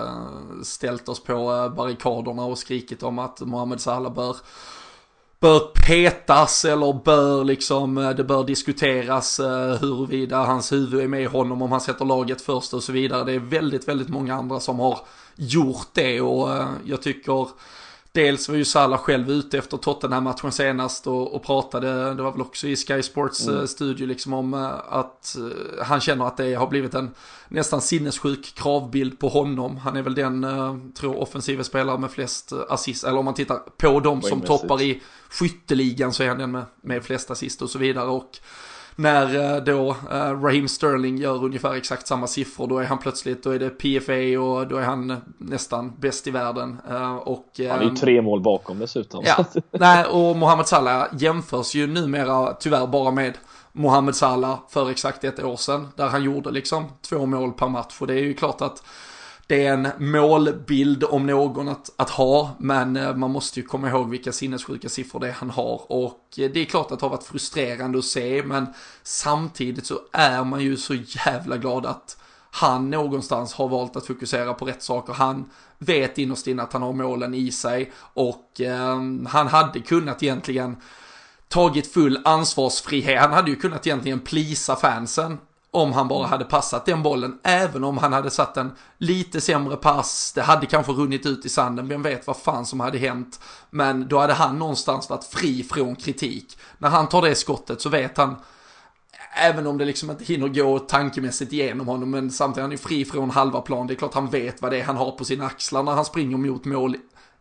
Speaker 1: ställt oss på barrikaderna och skrikit om att Mohamed Salah bör bör petas eller bör liksom, eh, det bör diskuteras eh, huruvida hans huvud är med honom om han sätter laget först och så vidare. Det är väldigt, väldigt många andra som har gjort det och eh, jag tycker Dels var ju Salah själv ute efter Tottenham-matchen senast och, och, pratade, det var väl också i Sky Sports mm. Eh, studio liksom om eh, att uh, han känner att det har blivit en nästan sinnessjuk kravbild på honom. Han är väl den, tror offensiva spelare med flest assist, eller om man tittar på dem som toppar i skytteligan så är han den med, med flest assist och så vidare. Och när eh, då eh, Raheem Sterling gör ungefär exakt samma siffror, då är han plötsligt, då är det PFA och då är han nästan bäst i världen. Eh, och,
Speaker 2: han är ju tre mål bakom dessutom.
Speaker 1: Ja, [laughs] nej, och Mohamed Salah jämförs ju numera tyvärr bara med Mohamed Salah för exakt ett år sedan, där han gjorde liksom två mål per match. Och det är ju klart att det är en målbild om någon att, att ha, men eh, man måste ju komma ihåg vilka sinnessjuka siffror det är han har. Och eh, det är klart att det har varit frustrerande att se, men samtidigt så är man ju så jävla glad att han någonstans har valt att fokusera på rätt saker. Han vet innerst inne att han har målen i sig och eh, han hade kunnat egentligen tagit full ansvarsfrihet. Han hade ju kunnat egentligen plisa fansen om han bara hade passat den bollen, även om han hade satt en lite sämre pass, det hade kanske runnit ut i sanden, vem vet vad fan som hade hänt. Men då hade han någonstans varit fri från kritik. När han tar det skottet så vet han, även om det liksom inte hinner gå tankemässigt igenom honom, men samtidigt är han ju fri från halva plan. Det är klart han vet vad det är han har på sina axlar när han springer mot mål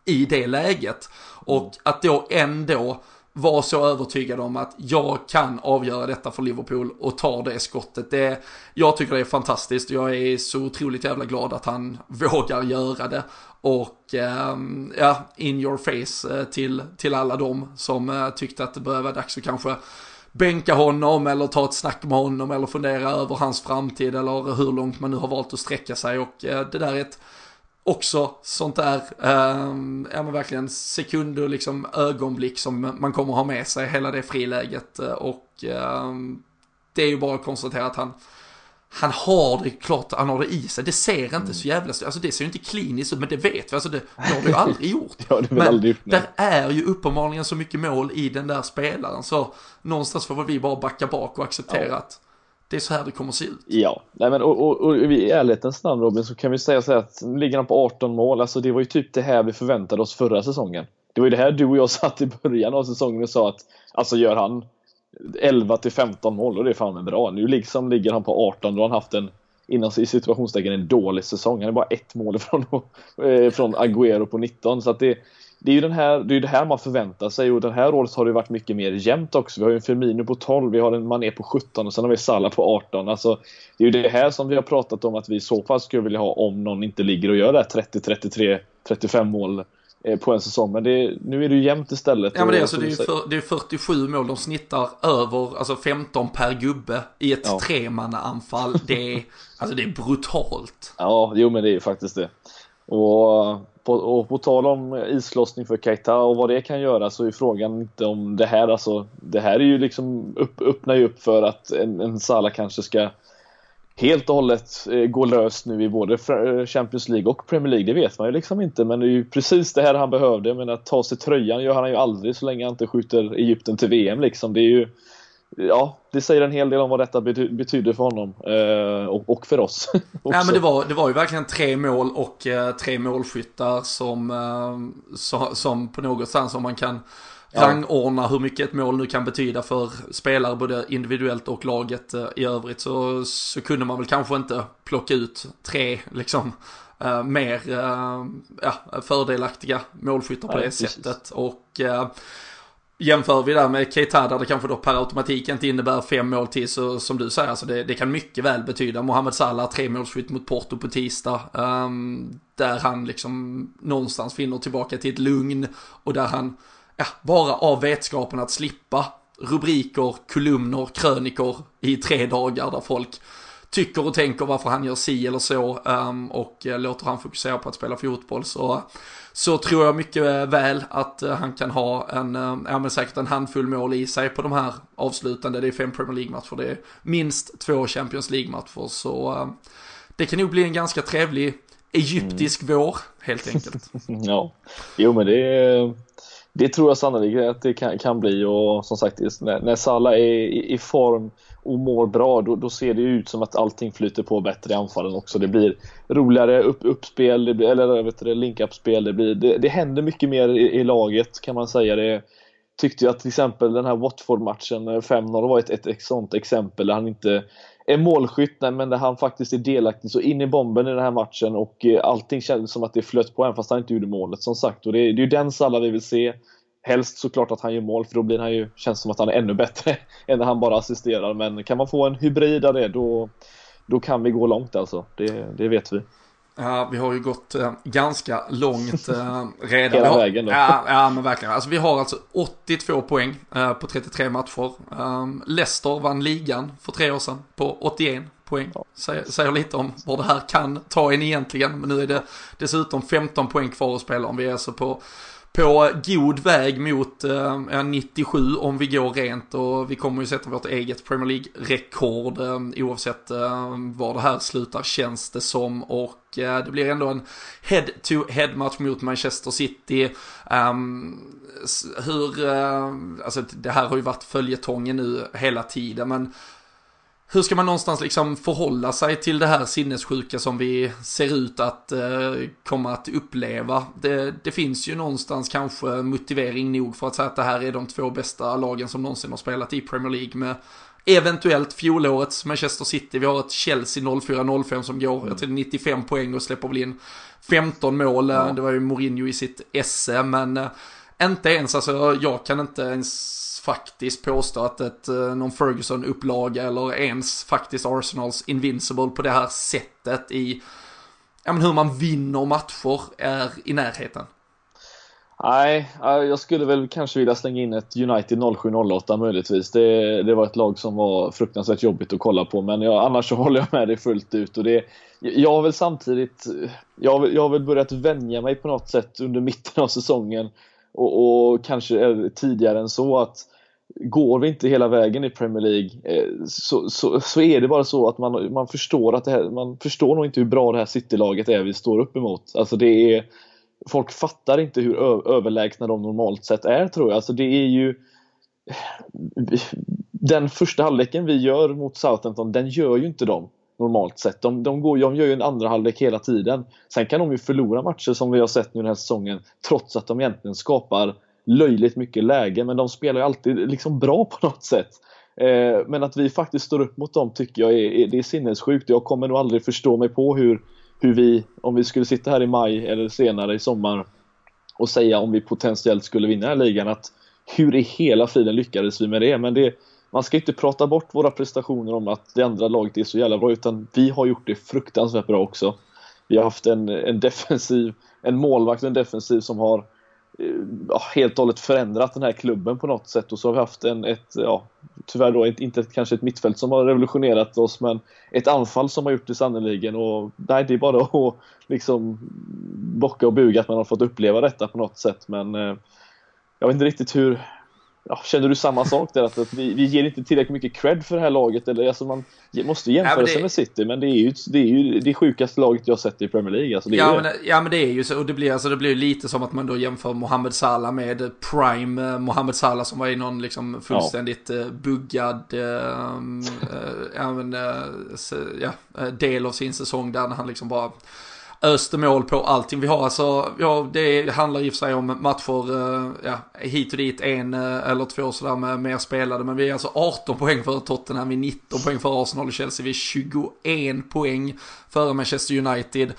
Speaker 1: i det läget. Och att då ändå var så övertygad om att jag kan avgöra detta för Liverpool och ta det skottet. Det, jag tycker det är fantastiskt. och Jag är så otroligt jävla glad att han [laughs] vågar göra det. Och eh, ja, in your face eh, till, till alla dem som eh, tyckte att det började vara dags att kanske bänka honom eller ta ett snack med honom eller fundera över hans framtid eller hur långt man nu har valt att sträcka sig. Och eh, det där är ett också sånt där, eh, ja men verkligen sekund och liksom ögonblick som man kommer ha med sig hela det friläget och eh, det är ju bara att konstatera att han han har det klart, han har det i sig. Det ser inte mm. så jävla, alltså det ser ju inte kliniskt ut, men det vet vi, alltså det, det har du ju [laughs] aldrig gjort.
Speaker 2: ja, det men aldrig,
Speaker 1: där är ju uppenbarligen så mycket mål i den där spelaren, så någonstans får vi bara backa bak och acceptera ja. att det är så här det kommer att se ut.
Speaker 2: Ja, Nej, men, och, och, och i ärlighetens namn Robin så kan vi säga så här att ligger han på 18 mål, alltså det var ju typ det här vi förväntade oss förra säsongen. Det var ju det här du och jag [laughs] satt i början av säsongen och sa att alltså gör han 11 till 15 mål och det är fan bra. Nu liksom ligger han på 18 då har han haft en innan i situationstecken en dålig säsong. Han är bara ett mål [laughs] från, eh, från Agüero på 19 så att det det är ju den här, det, är det här man förväntar sig och den här året har det varit mycket mer jämnt också. Vi har ju en Firmino på 12, vi har en Mané på 17 och sen har vi Salah på 18. Alltså, det är ju det här som vi har pratat om att vi i så fall skulle vilja ha om någon inte ligger och gör det 30, 33, 35 mål eh, på en säsong. Men det, nu är det ju jämnt istället.
Speaker 1: Ja men det är, alltså, det är, för, det är 47 mål, de snittar över alltså 15 per gubbe i ett ja. tremannaanfall. Det är, alltså det är brutalt. [laughs]
Speaker 2: Ja, jo men det är ju faktiskt det. Och på, och på tal om islossning för Keita och vad det kan göra så är frågan inte om det här alltså. Det här är ju liksom upp, öppnar ju upp för att en, en Sala kanske ska helt och hållet eh, gå lös nu i både eh, Champions League och Premier League. Det vet man ju liksom inte. Men det är ju precis det här han behövde. Men att ta sig tröjan gör han ju aldrig så länge han inte skjuter Egypten till VM liksom. Det är ju ja, det säger en hel del om vad detta bety betyder för honom eh, och, och, för oss. [laughs]
Speaker 1: ja, men det var, det var ju verkligen tre mål och eh, tre målskyttar som, eh, så, som på något sätt som man kan ja. rangordna hur mycket ett mål nu kan betyda för spelare både individuellt och laget eh, i övrigt så, så kunde man väl kanske inte plocka ut tre liksom Uh, mer uh, ja, fördelaktiga målskyttar på ja, det precis. sättet. Och uh, Jämför vi där med Keita där det kanske då per automatik inte innebär fem mål till så som du säger, alltså det, det kan mycket väl betyda. Mohamed Salah tre mot Porto på tisdag. Um, där han liksom någonstans finner tillbaka till ett lugn och där han, ja, bara av vetskapen att slippa rubriker, kolumner, krönikor i tre dagar där folk tycker och tänker varför han gör si eller så um, och uh, låter han fokusera på att spela fotboll så så tror jag mycket väl att eh, han kan ha en, eh, ja men säkert en handfull mål i sig på de här avslutande. Det är fem Premier League-matcher, det är minst två Champions League-matcher. Så eh, det kan nog bli en ganska trevlig egyptisk mm. vår, helt enkelt. [laughs]
Speaker 2: ja, jo men det, det tror jag sannolikt att det kan, kan bli och som sagt när, när Salah är i, i form och mår bra, då, då, ser det ut som att allting flyter på bättre i anfallen också. Det blir roligare upp, uppspel, det blir, eller vet du, link-up-spel. Det, blir, det, det händer mycket mer i, i, laget kan man säga. Det tyckte jag till exempel den här Watford-matchen eh, 5-0 var ett, ett, ett sånt exempel där han inte är målskytt, men där han faktiskt är delaktig så in i bomben i den här matchen och eh, allting kändes som att det flöt på även fast han inte gjorde målet som sagt. Och det, det är ju den Salla vi vill se. Helst såklart att han gör mål för då blir han ju, känns som att han är ännu bättre [laughs] än när han bara assisterar. Men kan man få en hybrid av det då, då kan vi gå långt alltså. Det, det vet vi.
Speaker 1: Ja, vi har ju gått eh, ganska långt eh, [laughs] redan.
Speaker 2: Hela
Speaker 1: har,
Speaker 2: vägen då.
Speaker 1: Ja, ja, men verkligen. Alltså, vi har alltså 82 poäng eh, på 33 matcher. Um, Leicester vann ligan för tre år sedan på 81 poäng. Ja. Säger, säger lite om vad det här kan ta en egentligen. Men nu är det dessutom 15 poäng kvar att spela om. Vi är alltså på på god väg mot eh, 97 om vi går rent och vi kommer ju sätta vårt eget Premier League-rekord eh, oavsett eh, var det här slutar känns det som och eh, det blir ändå en head-to-head match mot Manchester City. Um, hur, eh, alltså det här har ju varit följetongen nu hela tiden men hur ska man någonstans liksom förhålla sig till det här sinnessjuka som vi ser ut att eh, komma att uppleva? Det, det, finns ju någonstans kanske motivering nog för att säga att det här är de två bästa lagen som någonsin har spelat i Premier League med eventuellt fjolårets Manchester City. Vi har ett Chelsea 04-05 som går, mm. tror 95 poäng och släpper väl in 15 mål. Mm. Det var ju Mourinho i sitt esse, men eh, inte ens, alltså jag kan inte ens faktiskt påstå att ett, eh, någon Ferguson-upplaga eller ens faktiskt Arsenals Invincible på det här sättet i ja, men hur man vinner matcher är i närheten.
Speaker 2: Nej, jag skulle väl kanske vilja slänga in ett United 07-08 möjligtvis. Det, det var ett lag som var fruktansvärt jobbigt att kolla på, men jag, annars så [laughs] håller jag med dig fullt ut. Och det, jag har väl samtidigt, jag, jag har väl börjat vänja mig på något sätt under mitten av säsongen och, och kanske tidigare än så att går vi inte hela vägen i Premier League eh, så, så, så är det bara så att man, man förstår att det här, man förstår nog inte hur bra det här City-laget är vi står upp emot. Alltså det är, folk fattar inte hur överlägsna de normalt sett är tror jag. Alltså det är ju den första halvleken vi gör mot Southampton, den gör ju inte de normalt sett. De, de, går, de gör ju en andra halvlek hela tiden. Sen kan de ju förlora matcher som vi har sett nu den här säsongen trots att de egentligen skapar löjligt mycket läge men de spelar ju alltid liksom bra på något sätt. Eh, men att vi faktiskt står upp mot dem tycker jag är, det är sinnessjukt. Jag kommer nog aldrig förstå mig på hur, hur vi, om vi skulle sitta här i maj eller senare i sommar och säga om vi potentiellt skulle vinna här ligan att hur i hela friden lyckades vi med det? Men det, man ska inte prata bort våra prestationer om att det andra laget är så jävla bra utan vi har gjort det fruktansvärt bra också. Vi har haft en, en defensiv, en målvakt och en defensiv som har Eh, ja, helt och hållet förändrat den här klubben på något sätt. Och så har vi haft en, ett, ja, tyvärr då inte kanske ett mittfält som har revolutionerat oss men ett anfall som har gjort det sannoliken. Och nej, det är bara att liksom bocka och buga att man har fått uppleva detta på något sätt. Men eh, jag vet inte riktigt hur ja, känner du samma sak där? Att, att vi, vi ger inte tillräckligt mycket cred för det här laget? Eller, alltså man måste jämföra ja, sig med City, men det är ju det, är ju det sjukaste laget jag sett i Premier League. Alltså,
Speaker 1: ja, men, ja, men det är ju så. Och det blir, alltså, det blir lite som att man då jämför Mohamed Salah med Prime eh, Mohamed Salah som var i någon liksom fullständigt ja. buggad äh, äh, äh, del av sin säsong där han liksom bara öste mål på allting vi har. Alltså, ja, det handlar i och för sig om matcher eh, ja, hit och dit, en eh, eller två sådär med mer spelade. Men vi är alltså 18 poäng före Tottenham, vi är 19 poäng före Arsenal och Chelsea, vi är 21 poäng före Manchester United.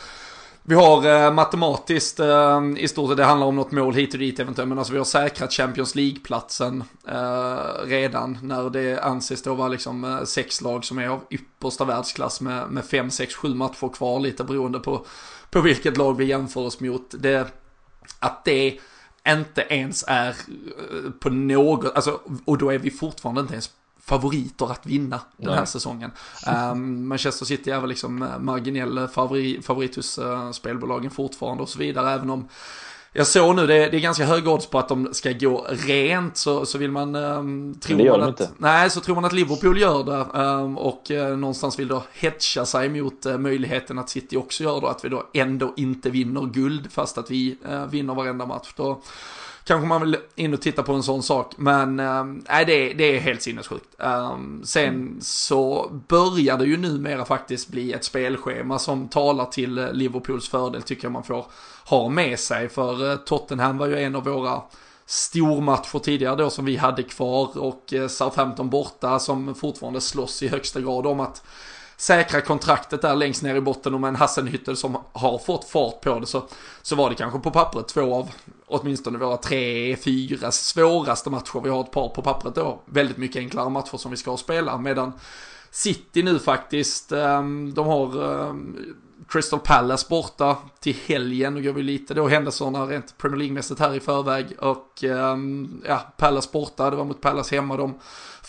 Speaker 1: Vi har eh, matematiskt eh, i stort sett, det handlar om något mål hit och dit eventuellt, men alltså vi har säkrat Champions League-platsen eh, redan när det anses då vara liksom eh, sex lag som är av yppersta världsklass med, med fem, sex, sju matcher kvar, lite beroende på, på vilket lag vi jämför oss mot. Det, att det inte ens är eh, på något, alltså, och då är vi fortfarande inte ens favoriter att vinna den här Nej. säsongen. Um, Manchester City är väl liksom eh, marginell favorit, favorit hos uh, spelbolagen fortfarande och så vidare, även om jag såg nu, det, det är ganska hög odds på att de ska gå rent, så, så vill man... Um,
Speaker 2: tro det gör
Speaker 1: man
Speaker 2: de
Speaker 1: att,
Speaker 2: inte.
Speaker 1: Nej, så tror man att Liverpool gör det um, och uh, någonstans vill då hedga sig mot uh, möjligheten att City också gör det, att vi då ändå inte vinner guld fast att vi uh, vinner varenda match. Då, kanske man vill in och titta på en sån sak. Men äh, det, det är helt sinnessjukt. Um, sen mm. så börjar det ju numera faktiskt bli ett spelschema som talar till eh, Liverpools fördel tycker jag man får ha med sig. För uh, Tottenham var ju en av våra stormatcher tidigare då som vi hade kvar och Southampton borta som fortfarande slåss i högsta grad om att säkra kontraktet där längst ner i botten och med en Hassenhüttel som har fått fart på det så, så var det kanske på pappret två av åtminstone våra tre, fyra svåraste matcher. Vi har ett par på pappret då, väldigt mycket enklare matcher som vi ska spela medan City nu faktiskt, ehm, de har ehm, Crystal Palace borta till helgen. Nu går vi lite då händelserna rent Premier League-mässigt här i förväg. Och ehm, ja, Palace borta, det var mot Palace hemma. De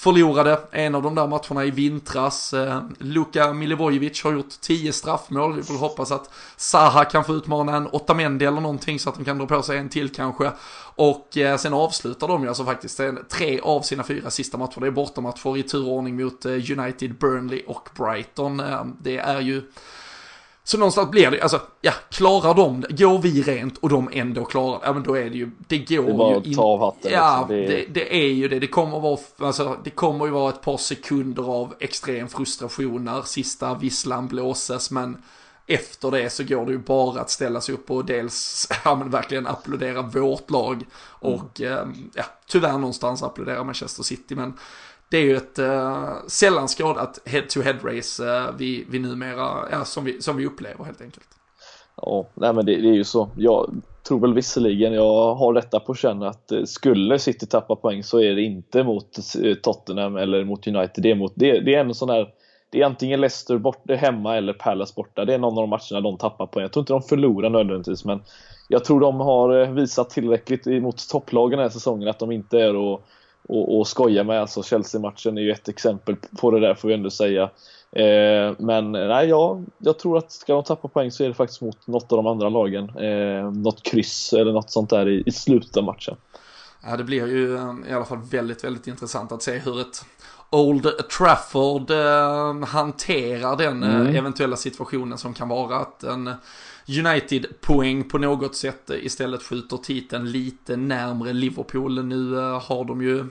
Speaker 1: förlorade en av de där matcherna i vintras. Eh, Luka Milivojevic har gjort tio straffmål. Vi får hoppas att Saha kan få utmana en Otamendi eller någonting så att de kan dra på sig en till kanske. Och eh, sen avslutar de ju alltså faktiskt tre av sina fyra sista matcher. Det är bortamatcher i turordning mot eh, United, Burnley och Brighton. Det är ju så någonstans blir det, alltså, ja, klarar de går vi rent och de ändå klarar ja men då är det ju, det går det är bara
Speaker 2: ju inte. av hatten.
Speaker 1: Ja, liksom. det... Det, det... är ju det. Det kommer vara, alltså, det kommer ju vara ett par sekunder av extrem frustration när sista visslan blåses, men efter det så går det ju bara att ställa sig upp och dels, [laughs] ja men verkligen applådera vårt lag och, mm. ja, tyvärr någonstans applådera Manchester City, men det är ju ett uh, sällan skadat head-to-head-race uh, eh, vi, vi numera, ja, som, vi, som vi upplever helt enkelt.
Speaker 2: Ja, nej men det, det, är ju så. Jag tror väl visserligen, jag har detta på känn att eh, skulle City tappa poäng så är det inte mot Tottenham eller mot United. Det är, mot, det, det är en sån där det är antingen Leicester borta, hemma eller Palace borta. Det är någon av de matcherna de tappar poäng. Jag tror inte de förlorar nödvändigtvis men jag tror de har visat tillräckligt mot topplagen den här säsongen att de inte är och och, och skoja med. Alltså Chelsea-matchen är ju ett exempel på det där får vi ändå säga. Eh, men nej, ja, jag tror att ska de tappa poäng så är det faktiskt mot något av de andra lagen. Eh, något kryss eller något sånt där i, i slutet av matchen.
Speaker 1: Ja, det blir ju eh, i alla fall väldigt, väldigt intressant att se hur ett Old Trafford eh, hanterar den eh, mm. eventuella situationen som kan vara att en United-poäng på något sätt istället skjuter titeln lite närmre Liverpool. Nu eh, har de ju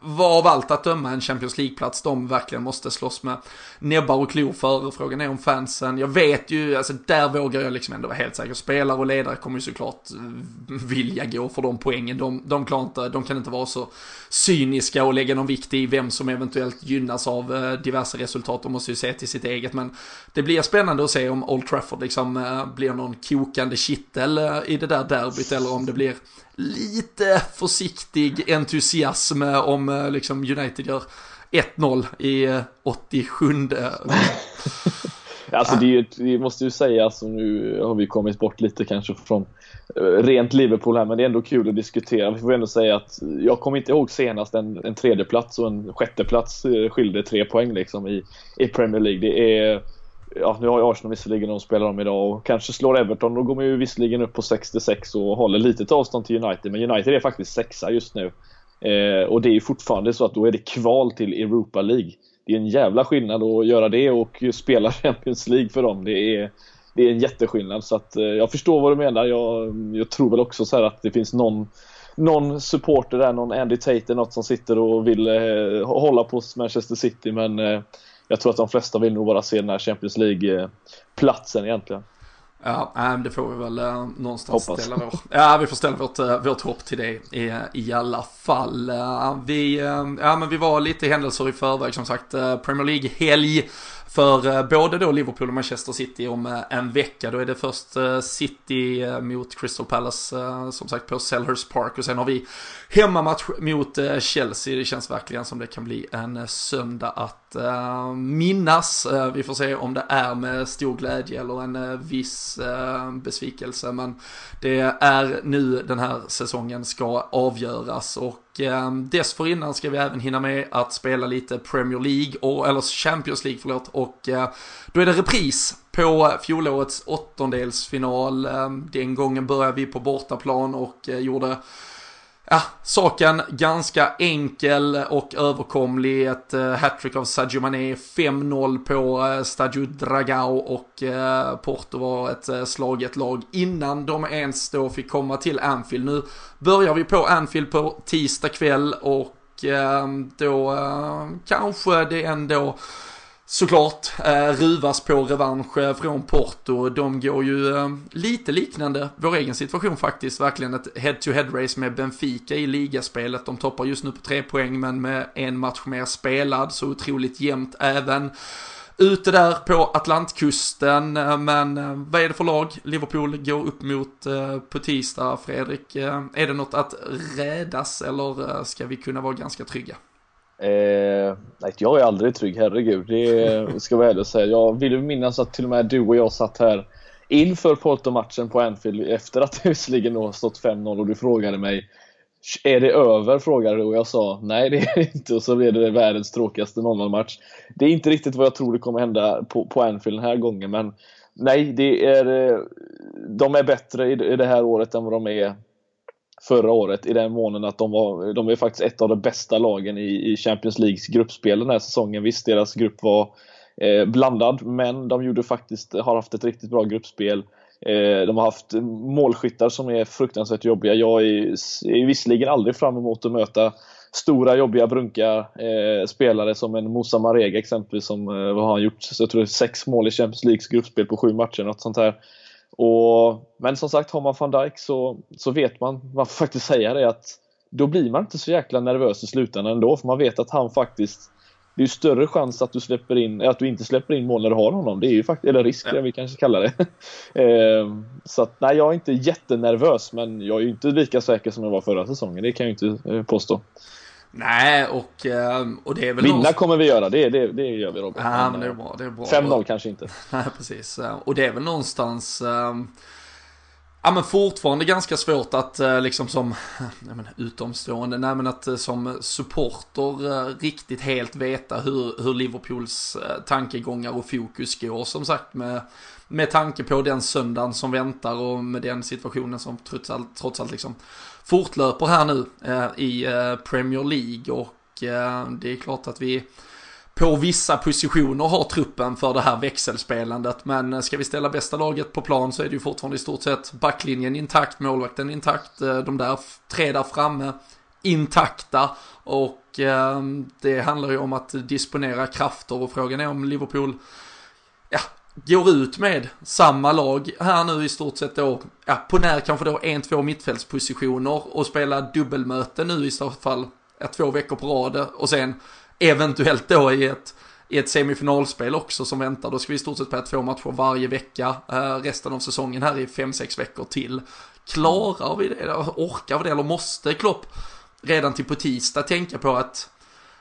Speaker 1: var av allt att döma en Champions League-plats de verkligen måste slåss med näbbar och klor för. Frågan är om fansen, jag vet ju, alltså där vågar jag liksom ändå vara helt säker. Spelare och ledare kommer ju såklart eh, vilja gå för de poängen. De, de, klarar inte, de kan inte vara så cyniska och lägga någon vikt i vem som eventuellt gynnas av eh, diverse resultat. De måste ju se till sitt eget, men det blir spännande att se om Old Trafford liksom eh, blir någon kokande kittel eh, i det där derbyt eller om det blir lite försiktig entusiasm om liksom United gör 1-0 i 87. [laughs]
Speaker 2: Alltså det, ju, det, måste ju sägas, alltså nu har vi kommit bort lite kanske från rent Liverpool här, men det är ändå kul att diskutera. Vi får ändå säga att jag kommer inte ihåg senast en, en tredjeplats och en sjätteplats eh, skilde tre poäng liksom i, i Premier League. Det är ja, nu har ju Arsenal visserligen de spelar om idag och kanske slår Everton. Då går man ju visserligen upp på 66 och håller lite avstånd till United. Men United är faktiskt sexa just nu. Eh, och det är ju fortfarande så att då är det kval till Europa League. Det är en jävla skillnad att göra det och spela [laughs] Champions League för dem. Det är, det är en jätteskillnad. Så att, eh, jag förstår vad du menar. Jag, jag tror väl också så att det finns någon någon supporter där, någon Andy Tate något som sitter och vill eh, hålla på Manchester City men eh, jag tror att de flesta vill nog bara se den här Champions League-platsen egentligen.
Speaker 1: Ja, det får vi väl eh, någonstans Hoppas. ställa vår, Ja, vi får ställa vårt, eh, vårt hopp till det i, i alla fall. Vi, ja, men vi var lite händelser i förväg som sagt. Premier League-helg för eh, både då Liverpool och Manchester City om eh, en vecka. Då är det först eh, City mot Crystal Palace som sagt på Selhurst Park och sen har vi hemmamatch mot Chelsea. Det känns verkligen som det kan bli en söndag att minnas. Vi får se om det är med stor glädje eller en viss besvikelse. Men det är nu den här säsongen ska avgöras och Ehm, dessförinnan ska vi även hinna med att spela lite Premier League, och, eller Champions League förlåt, och eh, då är det repris på fjolårets åttondelsfinal. Ehm, den gången började vi på bortaplan och eh, gjorde Ja, saken ganska enkel och överkomlig. Ett uh, hattrick av Sadio Mané, 5-0 på uh, Stadio Dragao och uh, Porto var ett uh, slaget lag innan de ens då fick komma till Anfield. Nu börjar vi på Anfield på tisdag kväll och då kanske det ändå såklart eh, ruvas på revansch eh, från Porto. De går ju eh, lite liknande vår egen situation faktiskt. Verkligen ett head-to-head race med Benfica i ligaspelet. De toppar just nu på tre poäng men med en match mer spelad så otroligt jämnt även. Ute där på Atlantkusten, eh, men eh, vad är det för lag Liverpool går upp mot eh, på tisdag, Fredrik? Är det något att rädas eller ska vi kunna vara ganska trygga?
Speaker 2: Eh, nej, jag är aldrig trygg, herregud. Det ska vara ärlig och säga. Jag vill minnas att till och med du och jag satt här inför Porto-matchen på Anfield efter att det [laughs] visserligen stått 5-0 och du frågade mig är det över? frågade du och jag sa nej det är det inte och så blev det världens tråkigaste 0-0 match. Det är inte riktigt vad jag tror det kommer hända på, på Anfield den här gången men nej, det är, eh, de är bättre i det här året än vad de är förra året i den månen att de, var, de är faktiskt ett av de bästa lagen i, i Champions Leagues gruppspel den här säsongen. Visst, deras grupp var eh, blandad, men de gjorde faktiskt, har haft ett riktigt bra gruppspel. Eh, de har haft målskyttar som är fruktansvärt jobbiga. Jag är, är visserligen aldrig fram emot att möta stora jobbiga brunkar eh, spelare som en Moussa Marega exempelvis som eh, vad har han gjort? Så jag tror det är sex mål i Champions Leagues gruppspel på sju matcher, något sånt här. Och, men som sagt, har man van Dijk så, så vet man, man får faktiskt säga det att då blir man inte så jäkla nervös i slutändan ändå, för man vet att han faktiskt det är större chans att du släpper in, att du inte släpper in mål när du har honom. Det är ju faktiskt, eller risk ja. vi kanske kallar det. [laughs] Ehm, så att nej, jag är inte jättenervös, men jag är ju inte lika säker som jag var förra säsongen. Det kan jag ju inte eh, påstå.
Speaker 1: Nej, och, ehm, och det är väl
Speaker 2: Vinna någon... kommer vi göra, det, det, det gör vi Robert.
Speaker 1: Ja, men det är bra. Det är bra.
Speaker 2: 5-0 kanske inte. [laughs]
Speaker 1: Nej, precis. Och det är väl någonstans... Ja men fortfarande ganska svårt att eh, liksom som [laughs] men, utomstående, nej men att eh, som supporter eh, riktigt helt veta hur, hur Liverpools tankegångar och fokus går som sagt med, med tanke på den söndagen som väntar och med den situationen som trots allt, trots allt liksom fortlöper här nu i Premier League. Och det är klart att vi på vissa positioner har truppen för det här växelspelandet. Men eh, ska vi ställa bästa laget på plan så är det ju fortfarande i stort sett backlinjen intakt, målvakten intakt, eh, de där tre där framme intakta. Och eh, det handlar ju om att disponera krafter och frågan är om Liverpool ja, går ut med samma lag här nu i stort sett då, ja, på när kanske då en, två mittfältspositioner och spela dubbelmöte nu i så fall, ja, två veckor på rad och sen eventuellt då i ett, i ett semifinalspel också som väntar. Då ska vi i stort sett spela två matcher varje vecka eh, resten av säsongen här i fem sex veckor till. Klarar vi det? Orkar vi det? Eller måste Klopp redan till på tisdag tänka på att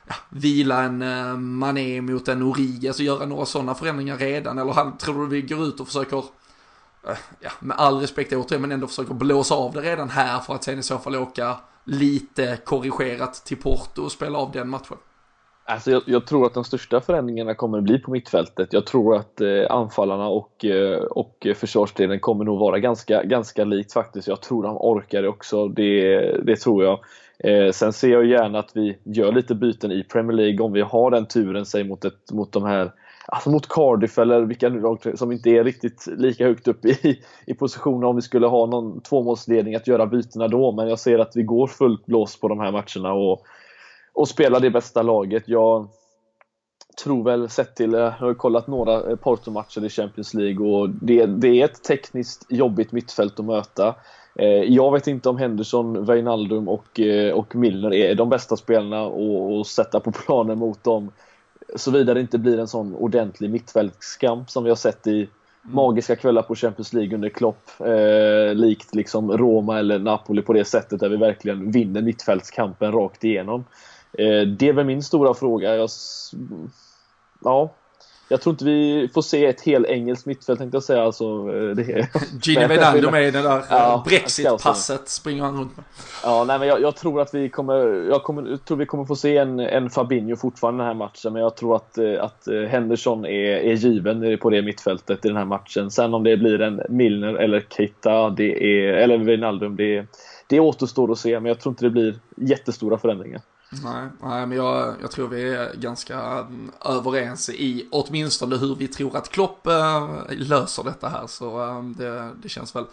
Speaker 1: ja, vila en eh, Mané mot en Origi, alltså göra några sådana förändringar redan? Eller han, tror du vi går ut och försöker eh, ja, med all respekt återigen, men ändå försöker blåsa av det redan här för att sen i så fall åka lite korrigerat till Porto och spela av den matchen.
Speaker 2: Alltså jag, jag, tror att de största förändringarna kommer att bli på mittfältet. Jag tror att eh, anfallarna och, eh, och försvarsdelen kommer nog vara ganska, ganska likt faktiskt. Jag tror de orkar det också, det, det tror jag. Eh, sen ser jag gärna att vi gör lite byten i Premier League om vi har den turen, säg mot, ett, mot de här Alltså mot Cardiff eller vilka lag som inte är riktigt lika högt upp i, i positionen om vi skulle ha någon tvåmålsledning att göra bytena då. Men jag ser att vi går fullt blås på de här matcherna och, och spelar det bästa laget. Jag tror väl sett till, jag har kollat några eh, Porto-matcher i Champions League och det, det är ett tekniskt jobbigt mittfält att möta. Eh, jag vet inte om Henderson, Wijnaldum och, eh, och Milner är de bästa spelarna att sätta på [laughs] planen mot dem. Såvida det inte blir en sån ordentlig mittfältskamp som vi har sett i mm. magiska kvällar på Champions League under Klopp. Eh, likt liksom Roma eller Napoli på det sättet där vi verkligen vinner mittfältskampen rakt igenom. Eh, det är väl min stora fråga. Jag, ja, jag tror inte vi får se ett helt engelskt mittfält tänkte jag säga. Alltså, eh, det
Speaker 1: Gini [laughs] Wijnaldum med i det där ja, Brexit-passet springer han runt med.
Speaker 2: Ja, nej, men jag, jag, tror att vi kommer, jag, kommer, jag tror vi kommer få se en, en Fabinho fortfarande den här matchen. Men jag tror att, eh, att eh, Henderson är, är given på det mittfältet i den här matchen. Sen om det blir en Milner eller Keita, det är, eller Wijnaldum, det, det återstår att se. Men jag tror inte det blir jättestora förändringar.
Speaker 1: Nej, nej men jag, jag, tror vi är ganska överens i åtminstone hur vi tror att Klopp äh, löser detta här. Så äh, det, det känns väl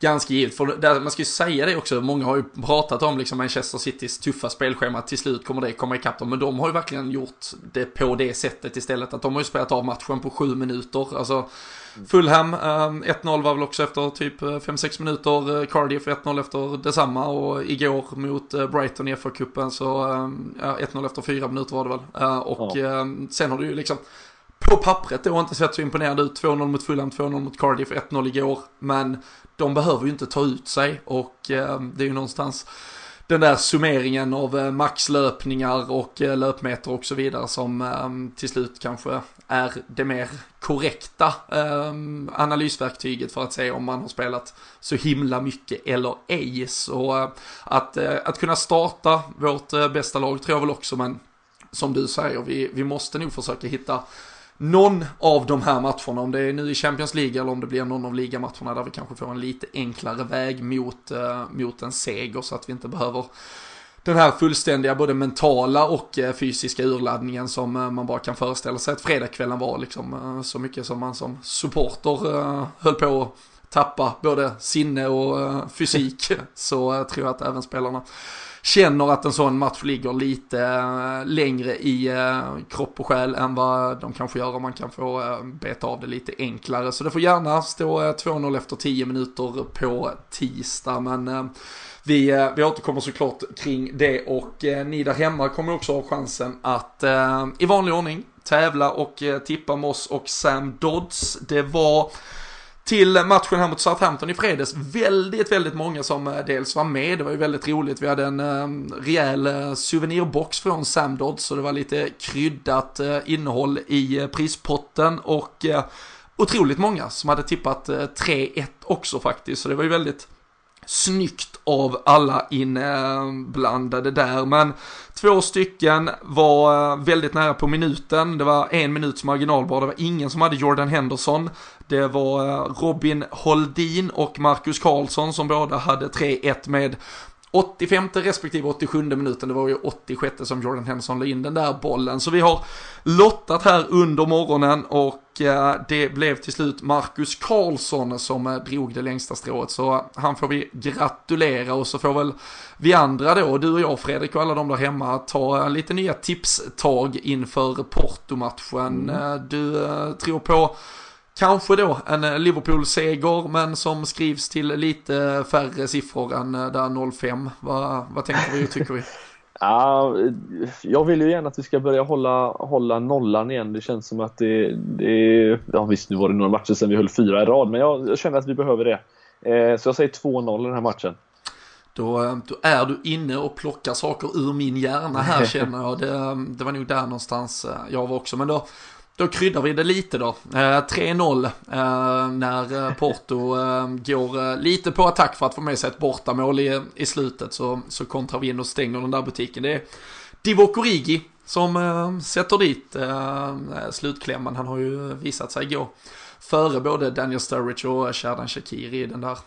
Speaker 1: ganska givet. För där, man ska ju säga det också, många har ju pratat om liksom Manchester Citys tuffa spelschema, till slut kommer det komma ikapp dem. Men de har ju verkligen gjort det på det sättet istället, att de har ju spelat av matchen på sju minuter. Alltså, Fulham, 1-0 eh, var väl också efter typ 5-6 eh, minuter. Eh, Cardiff 1-0 efter detsamma och igår mot Brighton i FA-cupen så ja, 1-0 efter 4 minuter var det väl. Och ja. sen har du ju liksom på pappret då inte sett så imponerande ut. 2-0 mot Fulham, 2-0 mot Cardiff, 1-0 igår. Men de behöver ju inte ta ut sig och det är ju någonstans den där summeringen av eh, maxlöpningar och eh, löpmeter och så vidare som ehm, till slut kanske är det mer korrekta ehm, analysverktyget för att se om man har spelat så himla mycket eller ej. Så eh, att, att kunna starta vårt bästa lag tror jag väl också, men som du säger, vi, vi måste nog försöka hitta någon av de här matcherna, om det är nu i Champions League eller om det blir någon av ligamatcherna där vi kanske får en lite enklare väg mot, eh, mot en seger så att vi inte behöver den här fullständiga både mentala och eh, fysiska urladdningen som eh, man bara kan föreställa sig att fredagskvällen var liksom eh, så mycket som man som supporter höll på att tappa både sinne och fysik. [laughs] Så tror jag att även spelarna känner att en sån match ligger lite eh, längre i eh, kropp och själ än vad de kanske gör om man kan få eh, beta av det lite enklare. Så det får gärna stå 2-0 efter 10 minuter på tisdag. Men vi, vi återkommer såklart kring det och ni där hemma kommer också ha chansen att i vanlig ordning tävla och tippa med oss och Sam Dodds. Det var till matchen här mot Southampton i fredags. Väldigt, väldigt många som eh, dels var med. Det var ju väldigt roligt. Vi hade en eh, rejäl eh, souvenirbox från Sam Dodd, så det var lite kryddat innehåll i prispotten och otroligt många som hade tippat 3-1 också faktiskt. Så det var ju väldigt snyggt av alla inblandade där. Men två stycken var eh, väldigt nära på minuten. Det var en minuts marginal bara. Det var ingen som hade Jordan Henderson. Det var eh, Robin Holdin och Marcus Karlsson som båda hade 3-1 med 85 respektive 87 minuten, det var ju 86 som Jordan Henderson la in den där bollen. Så vi har lottat här under morgonen och eh, det blev till slut Marcus Karlsson som eh, drog det längsta strået. Så han får vi gratulera och så får väl vi andra då, du och jag Fredrik och alla de där hemma, ta lite nya tipstag inför Porto-matchen. Mm. Eh, du tror på Kanske då en eh, Liverpool-seger, men som skrivs till lite färre siffror än eh, där 05. Vad, vad tänker vi och tycker vi? [laughs]
Speaker 2: Ja, jag vill ju gärna att vi ska börja hålla, hålla nollan igen. Det känns som att det, det Ja visst, nu var det några matcher sedan vi höll fyra i rad, men jag, jag känner att vi behöver det. Eh, så jag säger 2-0 i den här matchen.
Speaker 1: Då, eh, då, är du inne och plockar saker ur min hjärna här [laughs] känner jag. Det, det var nog där någonstans jag var också. Men då, då kryddar vi det lite då. 3-0 eh, när eh, när eh, Porto eh, går eh, lite på attack för att få med sig ett bortamål i, i slutet så, så kontrar vi in och stänger den där butiken. Det är Divock Origi som sätter dit slutklämman. Han har ju visat sig gå före både Daniel Sturridge och Sherdan Shakiri i den där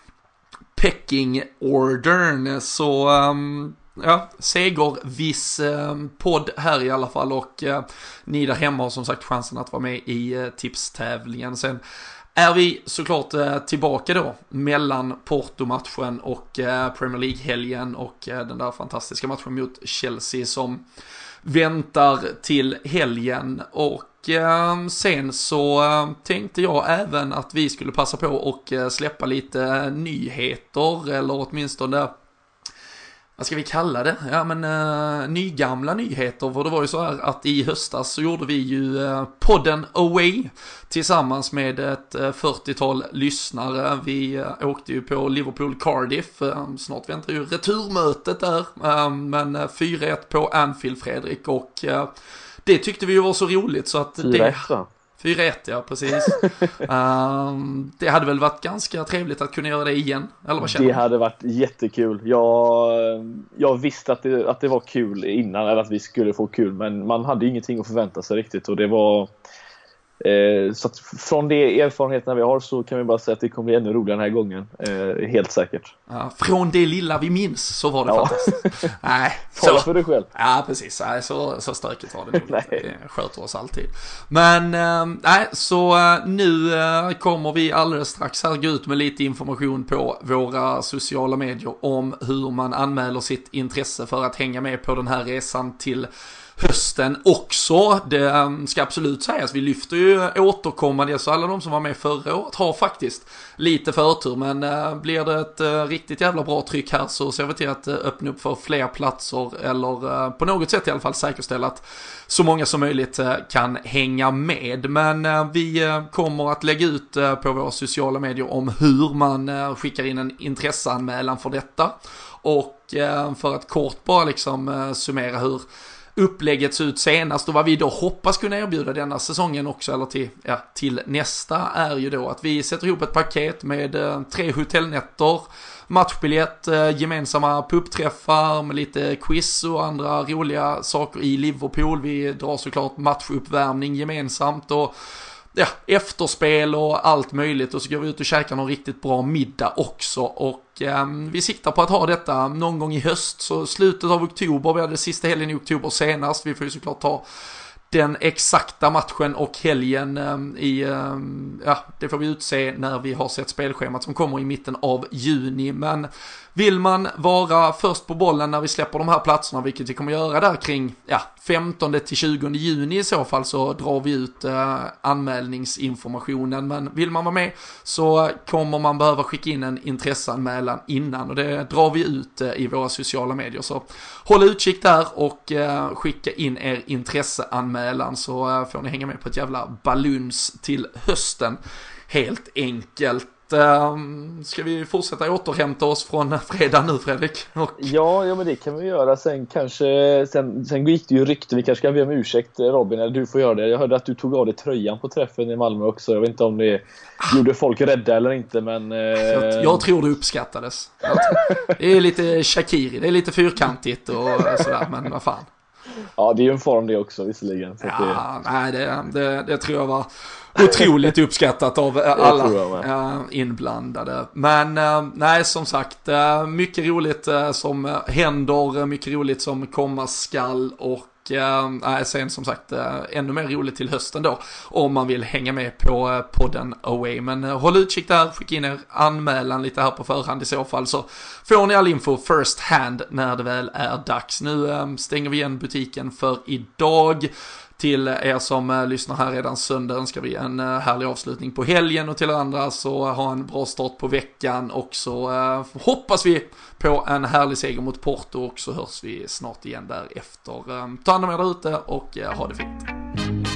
Speaker 1: pecking ordern. Så um, ja, segerviss eh, podd här i alla fall och eh, ni där hemma har som sagt chansen att vara med i eh, tipstävlingen. Sen är vi såklart eh, tillbaka då mellan Porto-matchen och eh, Premier League-helgen och eh, den där fantastiska matchen mot Chelsea som väntar till helgen och sen så tänkte jag även att vi skulle passa på och släppa lite nyheter eller åtminstone vad ska vi kalla det? Ja men uh, nygamla nyheter, för det var ju så här att i höstas så gjorde vi ju uh, podden Away tillsammans med ett uh, eh, 40-tal lyssnare. Vi uh, åkte ju på Liverpool Cardiff, uh, snart väntar ju returmötet där, men 4-1 på Anfield Fredrik och det tyckte vi ju var så roligt så att 4-1
Speaker 2: va?
Speaker 1: 4-1 ja, precis. um, [laughs] det hade väl varit ganska trevligt att kunna göra det igen, eller vad känner
Speaker 2: Det hade varit jättekul. Jag, jag visste att det, att det var kul innan, eller att vi skulle få kul, men man hade ingenting att förvänta sig riktigt och det var Eh, så från de erfarenheterna vi har så kan vi bara säga att det kommer bli ännu roligare den här gången. Eh, helt säkert.
Speaker 1: Ja, från det lilla vi minns så var det ja. fantastiskt. [laughs]
Speaker 2: Nej, Tala för dig själv.
Speaker 1: Ja, precis. Nej, så, så stökigt var det nog inte. Det sköter oss alltid. Men, eh, nej, så eh, nu eh, kommer vi alldeles strax här gå ut med lite information på våra sociala medier om hur man anmäler sitt intresse för att hänga med på den här resan till hösten också. Det ehm, ska absolut sägas, vi lyfter ju återkommande, så alla de som var med förra året har faktiskt lite förtur. Men eh, blir det ett eh, riktigt jävla bra tryck här så ser vi till att eh, öppna upp för fler platser eller på något sätt i alla fall säkerställa att så många som möjligt kan hänga med. Men vi kommer att lägga ut på våra sociala medier om hur man skickar in en intresseanmälan för detta. Och för att kort bara liksom summera hur upplägget ser ut senast och vad vi då hoppas kunna erbjuda denna säsongen också eller till, ja, till nästa är ju då att vi sätter ihop ett paket med eh, tre hotellnätter, matchbiljett, eh, gemensamma pubträffar med lite quiz och andra roliga saker i Liverpool. Vi drar såklart matchuppvärmning gemensamt och ja, efterspel och allt möjligt. Och så går vi ut och käkar någon riktigt bra middag också. Och eh, vi siktar på att ha detta någon gång i höst. Så slutet av oktober, vi hade sista helgen i oktober senast, vi får ju såklart ta den exakta matchen och helgen ehm, i, ehm, ja, det får vi utse när vi har sett spelschemat som kommer i mitten av juni. Men vill man vara först på bollen när vi släpper de här platserna, vilket vi kommer göra där kring ja, 15 till 20 juni i så fall, så drar vi ut eh, anmälningsinformationen. Men vill man vara med så kommer man behöva skicka in en intresseanmälan innan och det drar vi ut eh, i våra sociala medier. Så håll utkik där och eh, skicka in er intresseanmälan så eh, får ni hänga med på ett jävla baluns till hösten. Helt enkelt. Ehm, ska vi fortsätta återhämta oss från fredag nu Fredrik?
Speaker 2: Och... Ja, ja, men det kan vi göra. Sen kanske, sen, sen gick det ju rykte, vi kanske ska be om ursäkt Robin, eller du får göra det. Jag hörde att du tog av dig tröjan på träffen i Malmö också. Jag vet inte om det ah. gjorde folk rädda eller inte, men... Eh...
Speaker 1: Jag, jag, tror det uppskattades. Det är lite Shakiri, det är lite fyrkantigt och sådär, men vad fan.
Speaker 2: Ja, det är ju en form det också visserligen.
Speaker 1: Så ja, det... nej, det, det, det tror jag var otroligt uppskattat av eh, alla inblandade. Men eh, nej, som sagt, eh, mycket roligt som händer, mycket roligt som komma skall och äh, sen som sagt ännu mer roligt till hösten då om man vill hänga med på podden Away. Men håll utkik där, skicka in er anmälan lite här på förhand i så fall så får ni all info first hand när det väl är dags. Nu stänger vi igen butiken för idag. Till er som eh, lyssnar här redan söndag önskar vi en eh, härlig avslutning på helgen och till andra så eh, ha en bra start på veckan och så hoppas vi på en härlig seger mot Porto och så hörs vi snart igen därefter. Ta hand om er där ute och ha det fint.